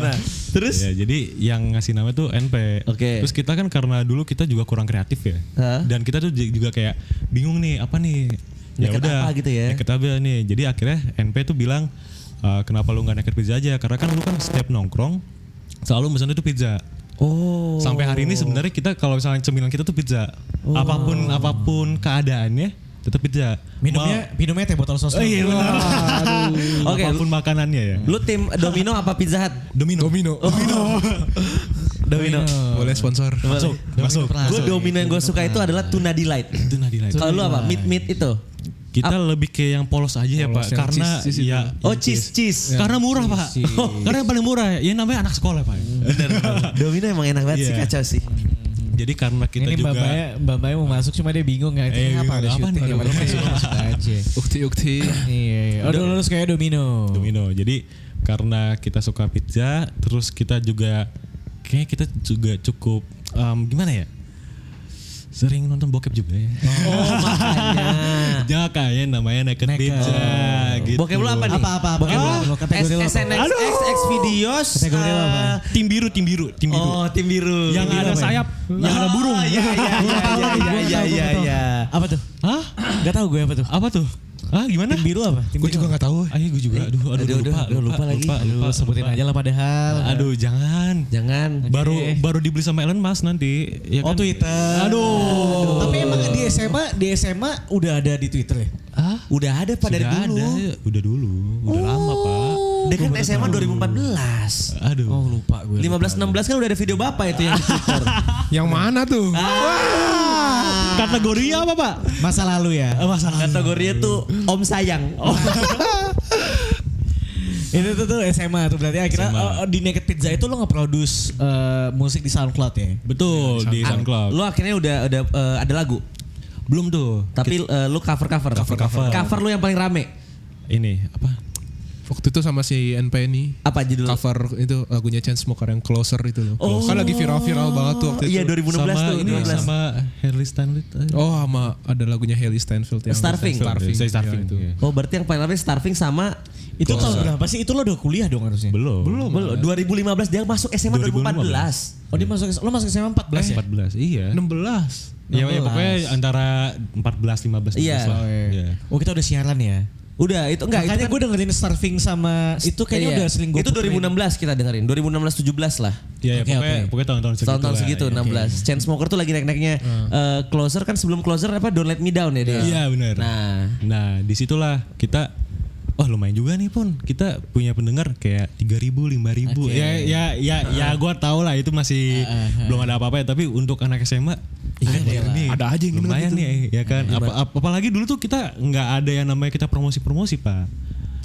Nah, terus Ya, jadi yang ngasih nama tuh NP. Oke. Terus kita kan karena dulu kita juga kurang kreatif ya. Hah? Dan kita tuh juga kayak bingung nih apa nih. Ya udah. apa gitu ya? Naked apa nih. Jadi akhirnya NP tuh bilang "Eh, kenapa lu nggak naked pizza aja? Karena kan lu kan setiap nongkrong selalu pesan itu pizza. Oh. Sampai hari ini sebenarnya kita kalau misalnya cemilan kita tuh pizza. Oh. Apa pun apa pun keadaannya tetap pizza. Minumnya minumnya teh botol sos. Oh iya benar. Oke, Apa pun makanannya ya. Lu tim Domino apa Pizza Hut? Domino. Domino. Domino. Boleh sponsor. Masuk, masuk. Gue Domino yang gue suka itu adalah tuna delight. Itu Nadila. Kalau lu apa? Meat meat itu. Kita lebih ke yang polos aja ya Polos Pak, yang karena cheese- cheese ya Oh cheese cheese. karena murah Pak. karena yang paling murah ya namanya anak sekolah Pak. Bener. Domino emang enak banget sih Iya. kacau sih. Jadi karena kita Ini juga Mbak Maya, Mbak Maya mau masuk cuma dia bingung nggak Eh, ini apa ada apa nih? ya masuk masuk aja. Ukti ukti. Iya, iya. Oh, dulu lulus kayak domino. Domino. Jadi karena kita suka pizza, terus kita juga kayaknya kita juga cukup em, gimana ya? Sering nonton bokep juga ya. Oh makanya. Ya kayak namanya Naked, Pizza gitu. Bokep lu apa nih? Apa, apa, apa? Bokep lu apa? kategori lu apa? SNX X videos. Kategori lu apa? eh, Tim biru, tim biru, tim biru. Oh, tim biru. yang ada sayap, yang ada burung. Oh, iya iya iya iya iya iya iya. Apa tuh? Hah? Gak tahu gue apa tuh. Apa tuh? Ah gimana? Tim biru apa? Tim Gue juga gak tahu. Ayo gue juga. Aduh, aduh, Aduh, lupa, aduh, lupa lagi. Lupa, Aduh, lupa, sebutin lupa. aja lah padahal. Aduh, jangan. Jangan. Baru baru dibeli sama Elon Musk nanti. Ya Oh kan? Twitter. Aduh. Tapi emang di SMA, di SMA udah ada di Twitter ya? Ah, Udah ada Pak dari sudah dulu. ada. Udah dulu. Udah lama, Pak. Dia kan SMA 2014. Aduh. Oh lupa gue. 15 16 kan udah ada video Bapak itu yang di Twitter. Yang mana tuh? Kategorinya apa, Pak? Masa lalu ya. Masalah. Kategorinya tuh Om Sayang. Itu tuh, tuh SMA tuh berarti akhirnya SMA. oh, di Naked Pizza itu lo nge-produce eh, musik di SoundCloud ya? Betul, di SoundCloud. Lu akhirnya udah udah eh, ada lagu. Belum tuh. Tapi eh, lu cover cover. Cover-cover. Cover lu yang paling rame. Ini apa? Waktu itu sama si NP ini Apa judul? cover itu lagunya Chainsmoker yang Closer itu loh. Kan lagi viral-viral banget tuh waktu Iya itu. 2016 sama tuh. ini 2016. sama Harley Stanley. Oh sama ada lagunya Haley Steinfeld yang Starving. Starving, Iya, starving itu. iya. Oh berarti yang paling rame Starving sama Itu tahun berapa sih? Itu lo udah kuliah dong harusnya? Belum. Belum. 2015 dia masuk SMA 2014. 2015. Oh dia masuk lo masuk SMA 14 ya? 14. Iya. 16. Ya, ya 16. pokoknya antara 14 15 16 Iya. lah. Oh, iya. Iya. Oh kita udah siaran ya? Udah itu enggak Makanya itu kan, gue dengerin Starving sama itu kayaknya iya. udah sering gue Itu 2016 kita dengerin. 2016 17 lah. Iya, ya, Oke, pokoknya, oke. pokoknya tahun-tahun segitu. Tahun-tahun segitu iya. 16. Chainsmoker tuh lagi naik-naiknya. Eh, closer kan sebelum closer apa Don't Let Me Down ya dia. Iya benar. Nah, Nah, di situlah kita Oh lumayan juga nih pun kita punya pendengar kayak 3000 5000 Oke. ya ya ya ya gue tau lah itu masih belum ada apa-apa ya tapi untuk anak SMA Iya, iya. nih, Ada aja yang lumayan gitu. nih ya kan apa, ap- apalagi dulu tuh kita nggak ada yang namanya kita promosi-promosi pak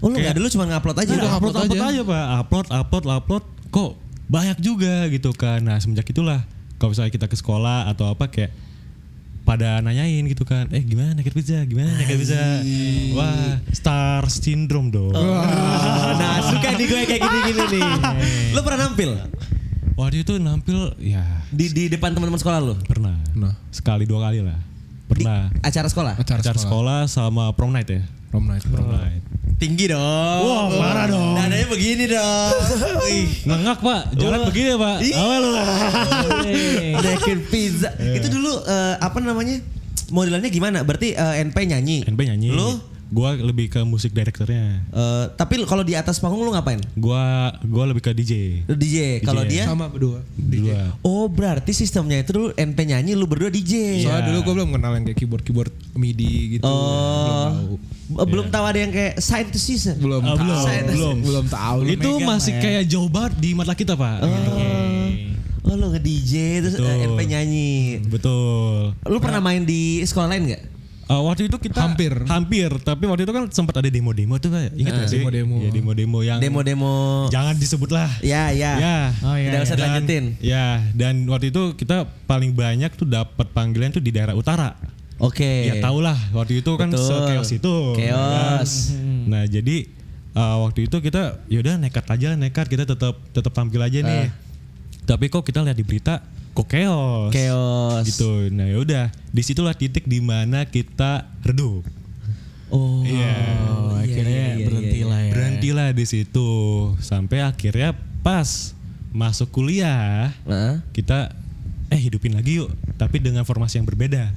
oh lu Kayak- dulu cuma ngupload aja. Udah upload, upload upload aja. aja. pak upload upload upload kok banyak juga gitu kan nah semenjak itulah kalau misalnya kita ke sekolah atau apa kayak pada nanyain gitu kan eh gimana naked pizza? Gimana naked pizza? Wah star syndrome dong. Nah, suka nih gue kayak gini-gini nih. Lu pernah nampil? Waktu itu nampil ya. Di di depan teman-teman sekolah lu? pernah. Nah. sekali dua kali lah. Di pernah acara sekolah? Acara, acara sekolah. sama prom night ya Prom night. prom night Tinggi dong. Wah, parah dong. Dadanya begini dong. Ngengak pak jalan begini ya pak awal lu Naked pizza. Itu dulu eh, apa namanya? Modelannya gimana? Berarti eh, NP nyanyi. NP nyanyi Lu gua lebih ke musik directornya eh, tapi kalau di atas panggung lu ngapain? gua gua lebih ke DJ Lu DJ. Kalau DJ. dia Sama berdua. dua Oh, berarti sistemnya itu dulu NP nyanyi lu berdua DJ. Soalnya dulu gue belum kenal yang kayak keyboard-keyboard MIDI gitu. Oh. Belum tahu. Eh, Belum tahu ada yang kayak side to season. Belum Ah, tahu. belum, belum. Belum tahu. itu masih ya. kayak jauh banget di mata kita pak Oh, lu nge-DJ terus Betul. eh, NP nyanyi. betul Lu pernah main di sekolah lain nggak? Uh, waktu itu kita Hampir. hampir tapi waktu itu kan sempat ada demo-demo tuh kayak ingat nggak sih demo-demo. ya demo-demo yang Demo-demo. jangan disebut lah Ya, ya. ya Oh, iya. usah dan, lanjutin. ya dan waktu itu kita paling banyak tuh dapat panggilan tuh di daerah utara Oke. ya tau lah waktu itu kan se-chaos itu Chaos. kan. nah jadi uh, waktu itu kita yaudah nekat aja nekat kita tetap tetap tampil aja nih tapi kok kita lihat di berita kok chaos Chaos. gitu nah yaudah di situlah titik di mana kita redup Oh. Iya. Oh, akhirnya berhenti lah ya. berhentilah di situ sampai akhirnya pas masuk kuliah Nah. kita eh hidupin lagi yuk tapi dengan formasi yang berbeda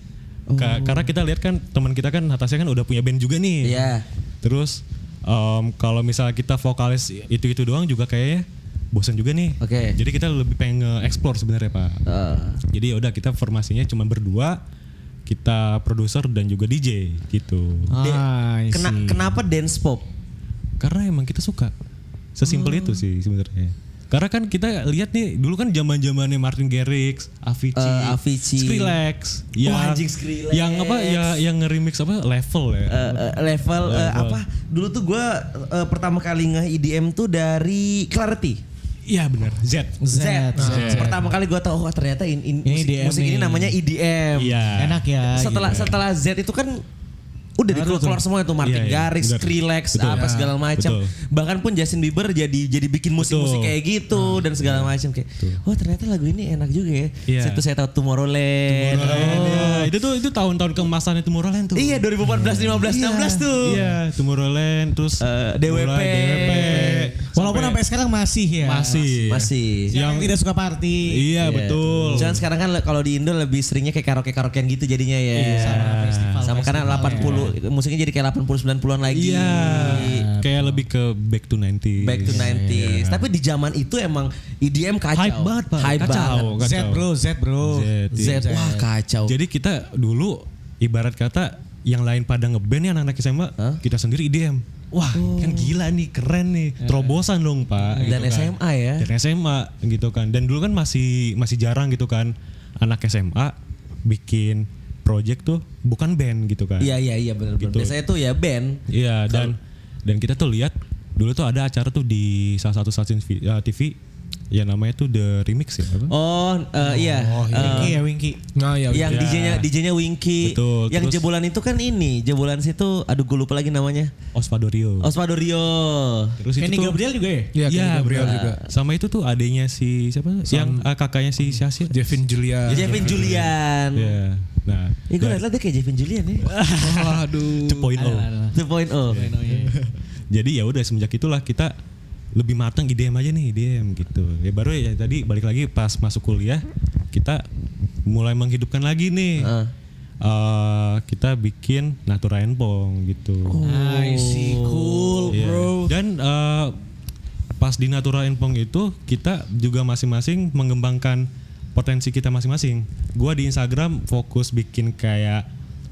Ka- karena kita lihat kan teman kita kan atasnya kan udah punya band juga nih Iya. terus em, kalau misalnya kita vokalis itu itu doang juga kayaknya bosan juga nih Oke. jadi kita lebih pengen nge-explore sebenarnya pak Eh, jadi ya udah kita formasinya cuma berdua kita produser dan juga DJ gitu Ah, kena, kenapa dance pop? karena emang kita suka sesimpel itu sih sebenarnya karena kan kita lihat nih dulu kan zaman zamannya Martin Garrix, Avicii, Eh, Avicii. Skrillex, yang anjing, Skrillex. yang apa ya yang nge-remix apa level ya. Eh, eh, level, Level. apa? Dulu tuh gue pertama kali nge EDM tuh dari Clarity. Iya benar, Z. Z. Z. Pertama kali gue tahu oh ternyata in, in- Ini musik, musik ini namanya EDM. Iya. Enak ya. Setelah gitu. setelah Z itu kan Udah di keluar, keluar semua itu Martin Iya, iya, Garrix. Skrillex, Betul. apa Ya, segala macam. betul. Bahkan pun Justin Bieber jadi jadi bikin musik-musik Betul. kayak gitu dan segala macam kayak. Oh ternyata lagu ini enak juga ya. Iya. Situ saya tahu Tomorrowland. Tomorrowland, Oh. ya. Itu tuh itu tahun-tahun keemasannya Tomorrowland tuh. Iya 2014, 15, 16 tuh. Iya, Tomorrowland terus Eh, DWP. mulai DWP. Walaupun sampai sekarang masih ya. masih. Masih. Yang Yang- tidak suka party. Iya, betul. Cuman sekarang kan kalau di Indo lebih seringnya kayak karaoke-karaokean gitu jadinya ya. Sama festival. Sama karena festival 80 musiknya jadi kayak 80 90-an lagi. Iya. Kayak lebih ke back to 90. Back to 90s. Tapi di zaman itu emang EDM kacau. Hype banget, Pak. Hype Kacau. banget. Z bro, Z bro. Z, Z, iya. wah kacau. Jadi kita dulu ibarat kata yang lain pada ngeband nih anak-anak SMA, Hah? kita sendiri IDM. Wah, kan gila nih, keren nih. Terobosan dong, Pak. Dan gitu kan. SMA ya. Dan SMA gitu kan. Dan dulu kan masih masih jarang gitu kan anak SMA bikin project tuh bukan band gitu kan. Iya iya iya benar benar. Gitu. Biasanya tuh ya band. Iya dan dan kita tuh lihat dulu tuh ada acara tuh di salah satu stasiun TV ya namanya tuh The Remix ya apa? Oh, eh, iya. Eh, Winky ya Winky. Nah ya. yang Ya. DJ-nya DJ-nya Winky. Betul, Yang terus- jebolan itu kan ini, jebolan situ aduh gue lupa lagi namanya. Osvadorio. Osvaldo Rio. Terus itu Kenny tuh Gabriel juga ya? Iya, Iya, Kenny Gabriel benar. juga. Sama itu tuh adanya si siapa? yang uh, kakaknya si Syasir. Jevin Julia. Jevin Julian. Iya. Nah, Ih gue liat dia kayak Jevin Julian ya. Aduh. Cepoin lo. 2.0. Jadi ya udah semenjak itulah kita lebih matang IDM aja nih IDM gitu. Ya baru ya tadi balik lagi pas masuk kuliah kita mulai menghidupkan lagi nih. Ah. Eh, kita bikin Natura Enpong gitu. I see, cool Iya. bro. Dan eh, pas di Natura Enpong itu kita juga masing-masing mengembangkan potensi kita masing-masing. Gua di Instagram fokus bikin kayak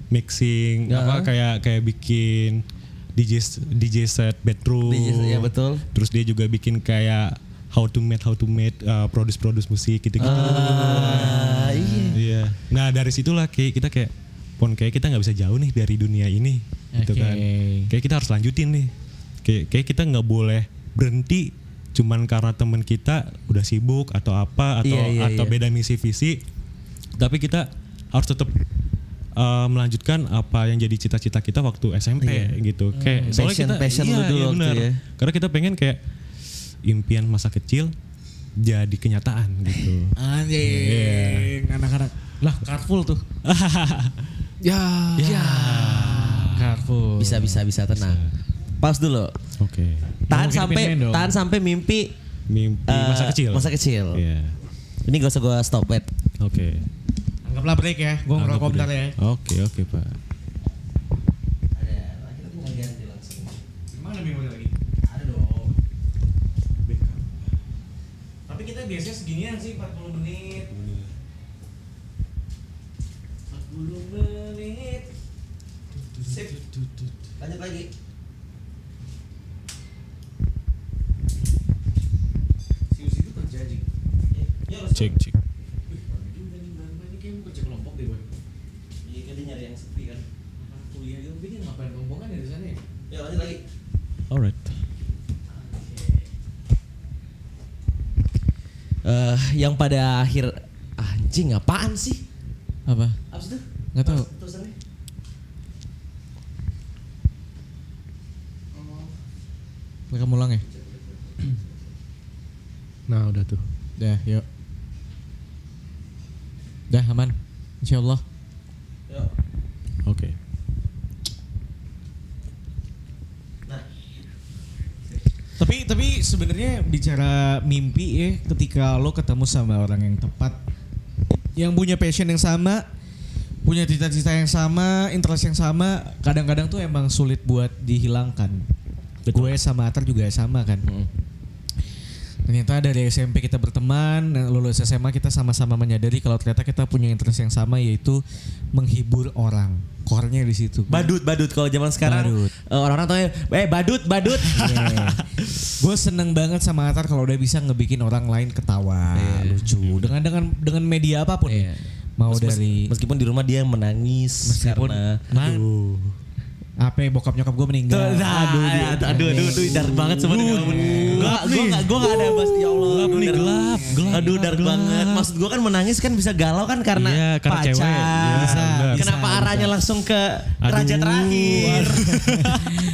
mixing Ya. apa kayak kayak bikin DJ DJ set bedroom. DJ ya betul. Terus dia juga bikin kayak how to make how to make uh, produce produce musik gitu-gitu. Ah, iya. Iya. Nah dari situlah kayak kita kayak pon kayak kita nggak bisa jauh nih dari dunia ini, gitu Oke. kan. Kayak kita harus lanjutin nih. Kayak kayak kita nggak boleh berhenti cuman karena temen kita udah sibuk atau apa atau Iya, iya, atau iya. beda misi visi. Tapi kita harus tetap uh, melanjutkan apa yang jadi cita-cita kita waktu SMP gitu. Kayak soalnya Passion- kita passion iya, lu dulu iya benar. ya. Karena kita pengen kayak impian masa kecil jadi kenyataan gitu. Anjing, anak-anak. Lah, Carful tuh. Ya. Carful. Bisa bisa bisa tenang. Pause dulu. Oke. Tahan mungkin sampai tahan sampai mimpi Mimpi eh, masa kecil. Masa kecil. Iya. Ini gak usah gue stop wait. Oke. Anggaplah break ya. Gue ngerokok Anggap bentar ya. Oke, oke, Pak. Lagi? Ada dong. Tapi kita biasanya seginian sih 40 menit. 40 menit. Sip. Lanjut lagi. Si Usi itu kerja aja. Ya, Cek, cek. Wih, rame juga nih Mbak. Ini kayaknya kerja kelompok deh, Boy. Iya, kan dia nyari yang sepi kan. Anak Kuliah gitu, tapi dia ngapain kelompokan ya di sana ya? Ya lanjut lagi. Alright. Eh, yang pada akhir anjing apaan sih? Apa? Apa itu? Nggak tahu. Rekam ulang ya? Nah udah tuh. Dah, yuk. Dah, aman. Insya Allah. Yuk. Oke. Nah, Tapi tapi sebenarnya bicara mimpi ya, ketika lo ketemu sama orang yang tepat, yang punya passion yang sama, punya cita-cita yang sama, interest yang sama, kadang-kadang tuh emang sulit buat dihilangkan. Gue sama Atar juga sama kan. Ternyata dari SMP kita berteman, nah, lulus SMA kita sama-sama menyadari kalau ternyata kita punya interest yang sama yaitu menghibur orang. Core-nya di situ. badut badut kalau zaman sekarang Badut. eh, orang-orang tuh eh badut badut. gue seneng banget sama Atar kalau udah bisa ngebikin orang lain ketawa, lucu dengan dengan dengan media apa pun. Iya. Mau Mes- dari meskipun di rumah dia menangis meskipun karena nah, apa bokap nyokap gue Tuh, meninggal. nah, aduh, aduh, aduh, aduh, aduh, dark banget semua. Gua, gua gak, gua gak ada bahas, ya Allah. Gelap aduh, nih, gelap, gelap, Aduh, gelap. banget. Maksud gua kan menangis kan bisa galau kan karena Iya, karena pacar. cewek. Iya, Bisa. Kenapa bisa, arahnya langsung ke raja Aduh, terakhir?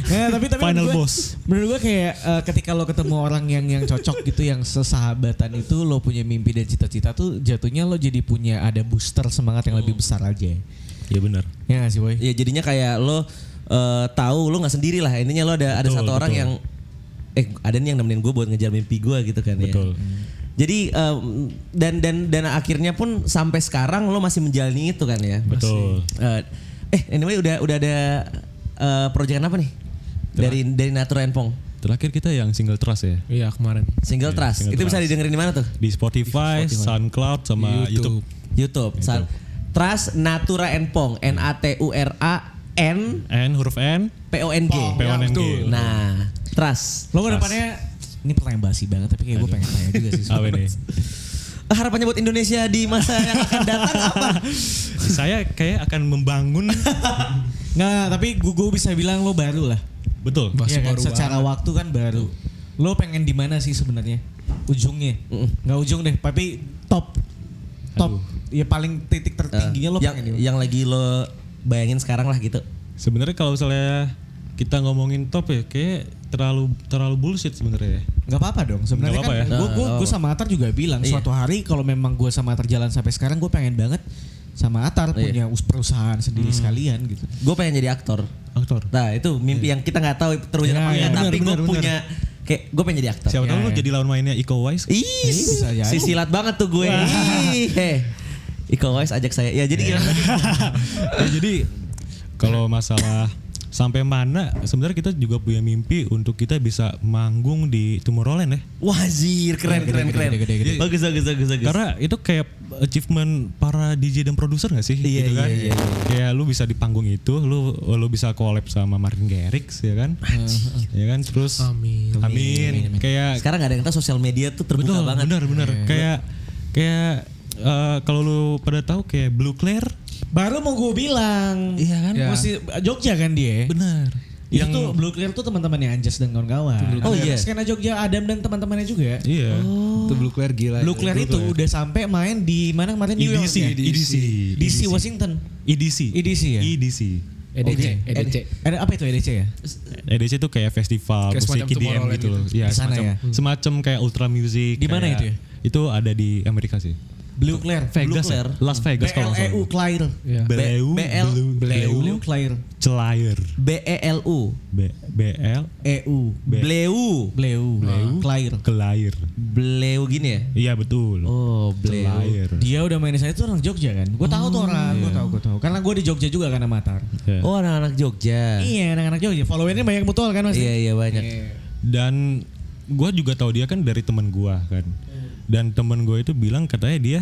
Ya, tapi tapi Final gua- boss. Menurut gue kayak eh, ketika lo ketemu orang yang yang cocok gitu yang sesahabatan itu lo punya mimpi dan cita-cita tuh jatuhnya lo jadi punya ada booster semangat yang lebih besar aja. Iya benar. Ya gak sih boy? Ya jadinya kayak lo eh, tahu lo nggak sendiri lah. Intinya lo ada ada Betul, satu orang betul. yang eh ada nih yang nemenin gue buat ngejar mimpi gue gitu kan ya. Betul. Jadi em, dan dan dan akhirnya pun sampai sekarang lo masih menjalani itu kan ya. Betul. Eh, eh anyway udah udah ada eh proyekan apa nih? Dari dari Natura Enpong. Terakhir kita yang single trust ya. Iya kemarin. Single Iya, Trust. Single itu bisa Trust. didengerin di mana tuh? Di Spotify, SoundCloud sama YouTube. YouTube. Sa- Trust Natura Enpong. N A T U R A N N huruf N, P O N G. P-O-N-G. Nah, Trust. Lo ke depannya ini pertanyaan basi banget tapi kayak gue pengen tanya juga sih. Apa nih? Harapannya buat Indonesia di masa yang akan datang apa? Saya kayak akan membangun Nggak, tapi gue gue bisa bilang lo baru lah. betul. Masih Iya kan? baru Secara waktu kan baru. Lo pengen di mana sih sebenarnya? Ujungnya? Nggak ujung deh, tapi top top ya paling titik tertingginya lo yang, pengen yang lagi lo bayangin sekarang lah gitu. Sebenarnya kalau misalnya kita ngomongin top ya, kayak terlalu terlalu bullshit sebenarnya. ya. Gak apa-apa dong sebenarnya kan ya. gue gue gue sama Atar juga bilang Iya. suatu hari kalau memang gue sama Atar jalan sampai sekarang gue pengen banget sama Atar Iya. punya us- perusahaan sendiri sekalian gitu. Gue pengen jadi aktor. Aktor. Nah itu mimpi yang kita nggak tahu terwujud Ya, apa ya, enggak, tapi gue punya kayak gue pengen jadi aktor. Siapa tahu Ya, lu ya. jadi lawan mainnya Iko Uwais. Ih, bisa jadi. si silat banget tuh gue. Ih, heh. Iko Wise ajak saya. Ya jadi gimana? Ya, jadi kalau masalah sampai mana sebenarnya kita juga punya mimpi untuk kita bisa manggung di Tomorrowland ya. Wazir keren keren keren. gede, gede, gede. Bagus bagus bagus bagus. Karena itu kayak achievement para DJ dan produser gak sih? Iya, gitu kan? iya, iya, Kayak lu bisa di panggung itu, lu lu bisa collab sama Martin Garrix ya kan? ya kan? Terus Amin. Amin. Kayak sekarang nggak ada yang tahu sosial media tuh terbuka betul, banget. benar benar. Kayak kayak eh, kalau lu pada tahu kayak Blue Claire Baru mau gue bilang. Iya kan? Ya. Masih Jogja kan dia. benar. Yang tuh Blue Clear tuh teman-temannya Anjas dan kawan-kawan. Oh, iya. Skena Jogja Adam dan teman-temannya juga. Iya. Itu Blue Claire gila. Blue Clear itu udah sampai main di mana kemarin New York EDC, ya? EDC, DC Washington. EDC. EDC ya? EDC. EDC. Oke. EDC. Ada apa itu EDC ya? EDC itu kayak festival Kayak musik EDM gitu loh. gitu. Iya, Di sana semacam, ya? semacam kayak ultra music. Di mana itu ya? Itu ada di Amerika sih. Blue Clear. Vegas, Claire. ya? Las Vegas kalau nggak BLEU salah. Clear. Iya. Bleu, BL, Bleu, Blue Clear. Celair. B E L U. B, BL, EU. B- Bleu. Bleu. Clear. Kelair. Bleu gini ya? Iya betul. Oh, Bleu. Dia udah main di sana itu orang Jogja kan? Gue tahu tuh orang, gue tahu, gue tahu. Karena gue di Jogja juga kan sama Matar. Ya. Oh, anak-anak Jogja. Iya, anak-anak Jogja. Followernya banyak betul kan mas? Iya, iya banyak. Dan gue juga tahu dia kan dari teman gue kan. Dan teman gue itu bilang katanya dia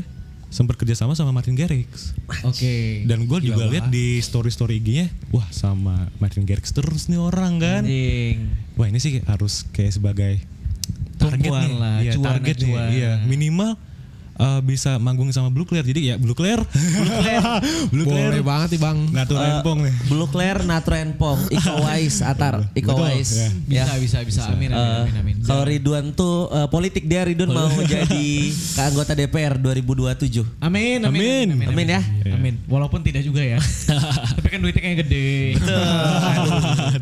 sempat kerjasama sama Martin Garrix. Oke. Dan gue juga lihat di story-story IG-nya, wah sama Martin Garrix terus nih orang kan. Wah ini sih harus kayak sebagai target Tumpuan nih, lah, cuan, target nih, iya minimal eh, bisa manggung sama Blue Claire. Jadi ya Blue Claire, Blue Claire, Blue Claire, Boleh banget nih bang. Ngatur Empong nih. Blue Claire, Natro Enpong, Iko Wise, Atar, Iko Betul, Wise. ya. Bisa, bisa, bisa. Amin, amin, Eh, amin, amin. Kalau Ridwan tuh eh, politik dia Ridwan mau menjadi keanggota DPR 2027. Amin, amin, Amin. amin, Amin ya. Iya. Amin. Walaupun tidak juga ya. Tapi kan duitnya kayak gede.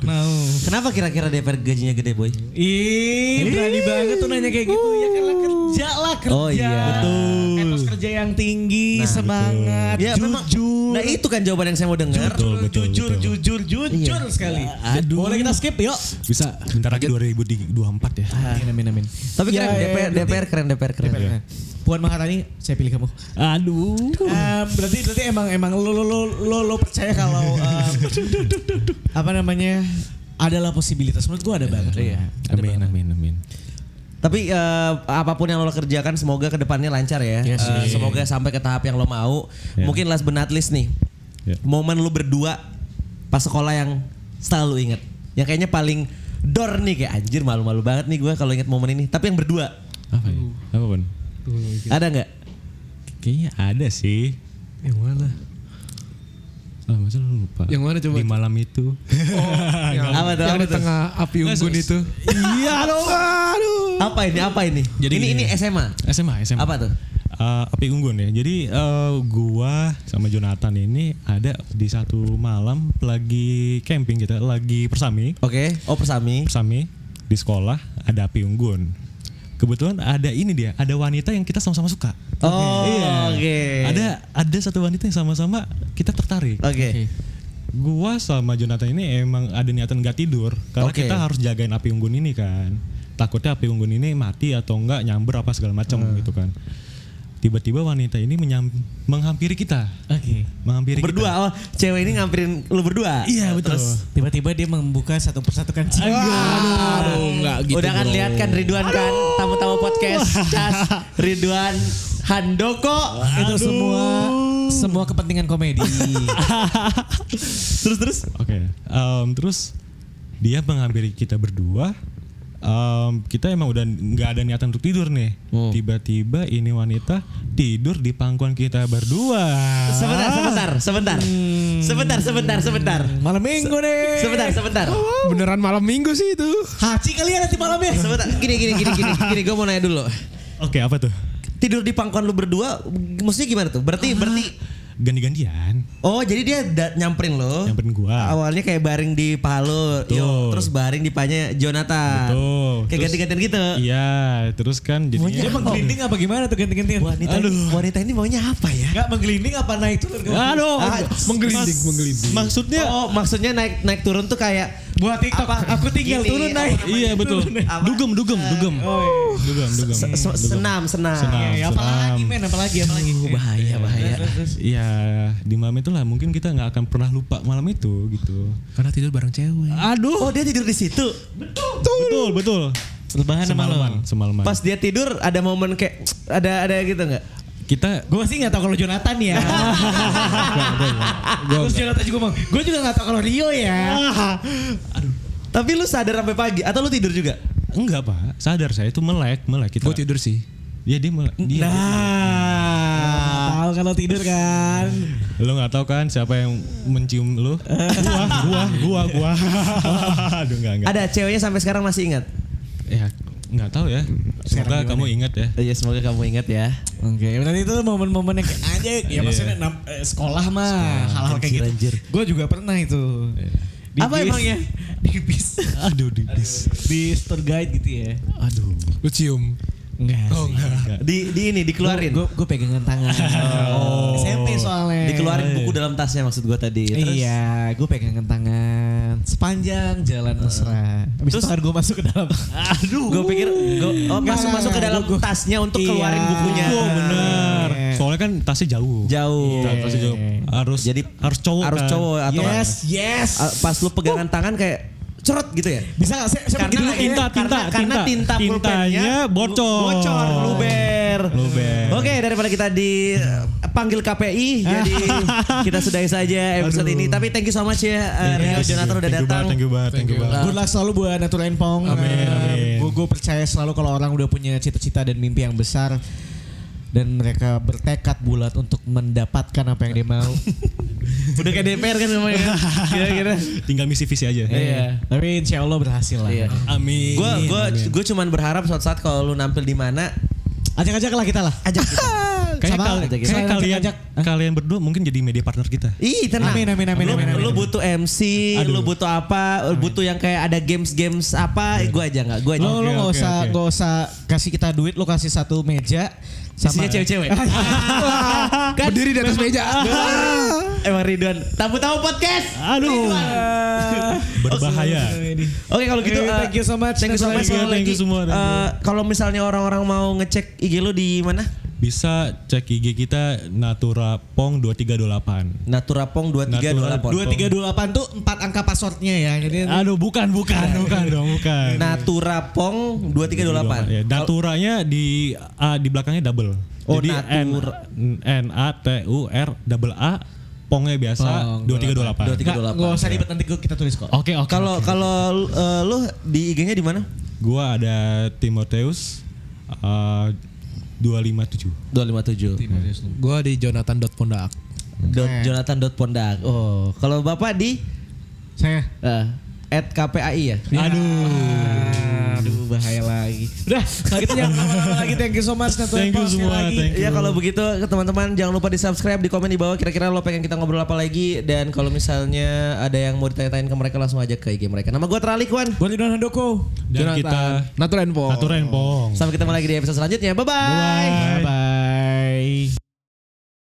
Mau. Kenapa kira-kira DPR gajinya gede boy? Ih, berani banget tuh nanya kayak gitu. Ya karena kerja lah kerja. Oh iya. Betul. Etos kerja yang tinggi, Nah, semangat, Ya memang. jujur. Nah itu kan jawaban yang saya mau dengar. Betul, betul, jujur, betul. jujur, jujur sekali. Aduh. Boleh kita skip yuk. Bisa bentar lagi 2024 ya. Amin, amin, amin. Tapi keren Ya, ya, DPR, berarti- DPR keren DPR keren. DPR. Puan Maharani, saya pilih kamu. Aduh. Em, berarti berarti emang emang lo lo lo lo, lo percaya kalau em, apa namanya adalah posibilitas menurut gua ada banget ya. Ada Amin, amin, amin. Tapi eh, apa pun yang lo kerjakan semoga ke depannya lancar ya. Yes, yes. semoga sampai ke tahap yang lo mau. Ya. Mungkin last but not least nih. Ya. Momen lo berdua pas sekolah yang selalu inget. Yang kayaknya paling dor nih kayak anjir malu-malu banget nih gue kalau inget momen ini. Tapi yang berdua Apa ya? Apa pun? ada nggak? Kayaknya ada sih. Yang mana? Ah, masa lu lupa? Yang mana coba? Di malam itu. Oh, yang, Apa tuh, yang apa di tuh? tengah api unggun itu. iya, aduh. Aduh. Apa ini? Apa ini? Jadi ini ini SMA. SMA, SMA. Apa tuh? Eh, api unggun ya. Jadi eh, gua sama Jonathan ini ada di satu malam lagi camping kita, lagi persami, Oke. Oh persami. persami di sekolah ada api unggun. Kebetulan ada ini dia, ada wanita yang kita sama-sama suka. Oh, Iya. oke. Ada ada satu wanita yang sama-sama kita tertarik. Oke. Gua sama Jonathan ini emang ada niatan gak tidur karena Oke. kita harus jagain api unggun ini kan. Takutnya api unggun ini mati atau enggak nyamber apa segala macam Hmm. gitu kan. Tiba-tiba wanita ini menyam, menghampiri kita. Oke. Menghampiri Berdua. Oh, cewek ini ngampirin lu berdua. Iya, betul. Terus Tiba-tiba dia membuka satu persatu kancing. Aduh, enggak gitu. udah kan bro. lihat kan Ridwan kan tamu-tamu podcast Cas Ridwan Handoko. Itu semua semua kepentingan komedi. terus terus. Oke. em, terus dia menghampiri kita berdua. Em, kita emang udah nggak ada niatan untuk tidur nih. Hmm. Tiba-tiba ini wanita tidur di pangkuan kita berdua. Sebentar, sebentar, sebentar. Sebentar, sebentar, sebentar. Malam minggu nih. Sebentar, sebentar. Beneran malam minggu sih itu. Haci kalian nanti malamnya. Sebentar. Gini, gini, gini, gini. Gini, gue mau nanya dulu. Oke, apa tuh? Tidur di pangkuan lu berdua, maksudnya gimana tuh? Berarti, berarti, Ganti-gantian. oh jadi dia da- nyamperin lo. Nyamperin gua. Awalnya kayak baring di Betul. yo, terus baring di pahanya Jonathan. Betul. Kayak Terus- ganti-gantian gitu. Iya, terus kan Dia jadinya menggelinding apa gimana tuh ganti-gantian? Wanita, ini- wanita ini maunya apa ya? Enggak menggelinding apa naik turun Aduh, Ah, Menggelinding, menggelinding. maksudnya Oh, maksudnya naik naik turun tuh kayak Buat TikTok aku tinggal Gini, turun apa naik. iya betul. Apa? Dugem, dugem, dugem. Dugem, dugem. se- se- Dugem. senam, senam. Senam. Iya, ya, apalagi men, apalagi apalagi. Uh, bahaya, bahaya. Terus, terus. Iya, di malam itulah mungkin kita nggak akan pernah lupa malam itu gitu. Karena tidur bareng cewek. Aduh. Oh, dia tidur di situ. Betul, betul. Rebahan sama lo. Semalaman, semalaman. Pas dia tidur ada momen kayak ada ada gitu nggak? Kita Gue sih gak tahu kalau Jonathan ya. Terus Jonathan juga ngomong, gue juga gak tahu kalau Rio ya. Tapi lu sadar sampai pagi atau lu tidur juga? enggak pak, sadar saya itu melek, melek kita. Gue tidur sih. Iya dia melek. Dia, Nah, tahu kalau tidur kan. Lu nggak tahu kan siapa yang mencium lu? gua, gua, gua, gua. Aduh enggak enggak. Ada ceweknya sampai sekarang masih ingat. Ya nggak tahu ya. Semoga kamu ingat ya. Iya, semoga kamu ingat ya. Oke, berarti itu momen-momen yang kayak aja ya maksudnya nam- eh, sekolah mah hal-hal kayak anjir, gitu. Gue juga pernah itu. Di Apa bis- emangnya? Di bis. Aduh di bis. Bis tour guide gitu ya. Aduh. Lu cium. Enggak Oh sih. enggak. Di di ini dikeluarin. Gue gue pegangan tangan. SMP soalnya. Dikeluarin buku dalam tasnya maksud gua tadi. Terus Iya, gue pegangan tangan sepanjang jalan mesra. Habis Terus- itu kan gue masuk ke dalam. Aduh. Gue pikir gua, oh, masuk masuk ke dalam gua- tasnya untuk Iya. keluarin bukunya. Oh bener. Iya. Soalnya kan tasnya jauh. Jauh. Ta- Tasnya jauh. Harus Jadi harus cowok harus kan. cowok atau Yes, yes. Pas lu pegangan tangan kayak cerot gitu ya? Bisa gak? Saya, saya pergi dulu lagi- tinta, kayaknya. tinta, karena, karena tinta. tinta pulpennya Tintanya bocor. Bocor, luber. Luber. Oke, daripada kita dipanggil KPI, jadi kita sudahi saja episode ini. Tapi thank you so much ya uh, Rio Jonathan udah Thank you datang. banget, Thank you banget, thank you banget. Good luck selalu buat Natur Enpong. Amin, amin. Gue gue percaya selalu kalau orang udah punya cita-cita dan mimpi yang besar dan mereka bertekad bulat untuk mendapatkan apa yang dia mau. Udah kayak DPR kan namanya. Kira-kira. Tinggal misi visi aja. Iya. Tapi insya Allah berhasil lah. Iya. Amin. Gue gue Amin. gue cuman berharap suatu saat kalau lu nampil di mana Ajak-ajak lah kita lah. ajak kita. Kayak, Sama, kal- kita. kayak kalian kalian berdua mungkin jadi media partner kita. Ih tenang. Amin, amin, amin, lu, amin, amin. lu butuh MC, lu butuh apa, lu butuh yang kayak ada games-games apa, gue aja nggak, gue aja. Oke, nggak usah nggak usah kasih kita duit, lo kasih satu meja. Isinya cewek-cewek. kan Berdiri di atas meja. emang Ridwan. Tamu-tamu podcast. Aduh. Berbahaya. Oke kalau gitu uh, thank you so much. Thank you so much Thank you, thank semua. Uh, kalau misalnya orang-orang mau ngecek IG lu di mana? Bisa cek IG kita Natura Pong 2328. Naturapong 2328. Dua tiga dua delapan tuh empat angka passwordnya ya. Jadi Aduh, bukan, bukan, bukan dong, bukan. Naturapong 2328. Ya, Naturanya di A di belakangnya double. Oh, Jadi N, Natura. N A T U R double A Pongnya biasa Pong, 2328. 2328. nggak nggak usah ribet nanti kita tulis kok. Oke, oke. Kalau kalau uh, lu di IG-nya di mana? gua ada Timoteus uh, 257. 257. Gue di Jonathan.pondak. Dot. Jonathan dot Pondak. Oh, kalau Bapak di Saya. eh, at KPAI ya? Aduh. Aduh bahaya lagi. Udah, kalau gitu jangan lama-lama lagi. Thank you so much Neto Thank you semua, lagi. thank you. Ya kalau begitu ke teman-teman jangan lupa di subscribe di komen di bawah kira-kira lo pengen kita ngobrol apa lagi dan kalau misalnya ada yang mau ditanya-tanyain ke mereka langsung aja ke IG mereka. Nama gue Teralik Wan. Buat Ridwan Handoko. Dan kita Natural Info. aturan pong. Sampai ketemu lagi di episode selanjutnya. Bye bye. Bye bye.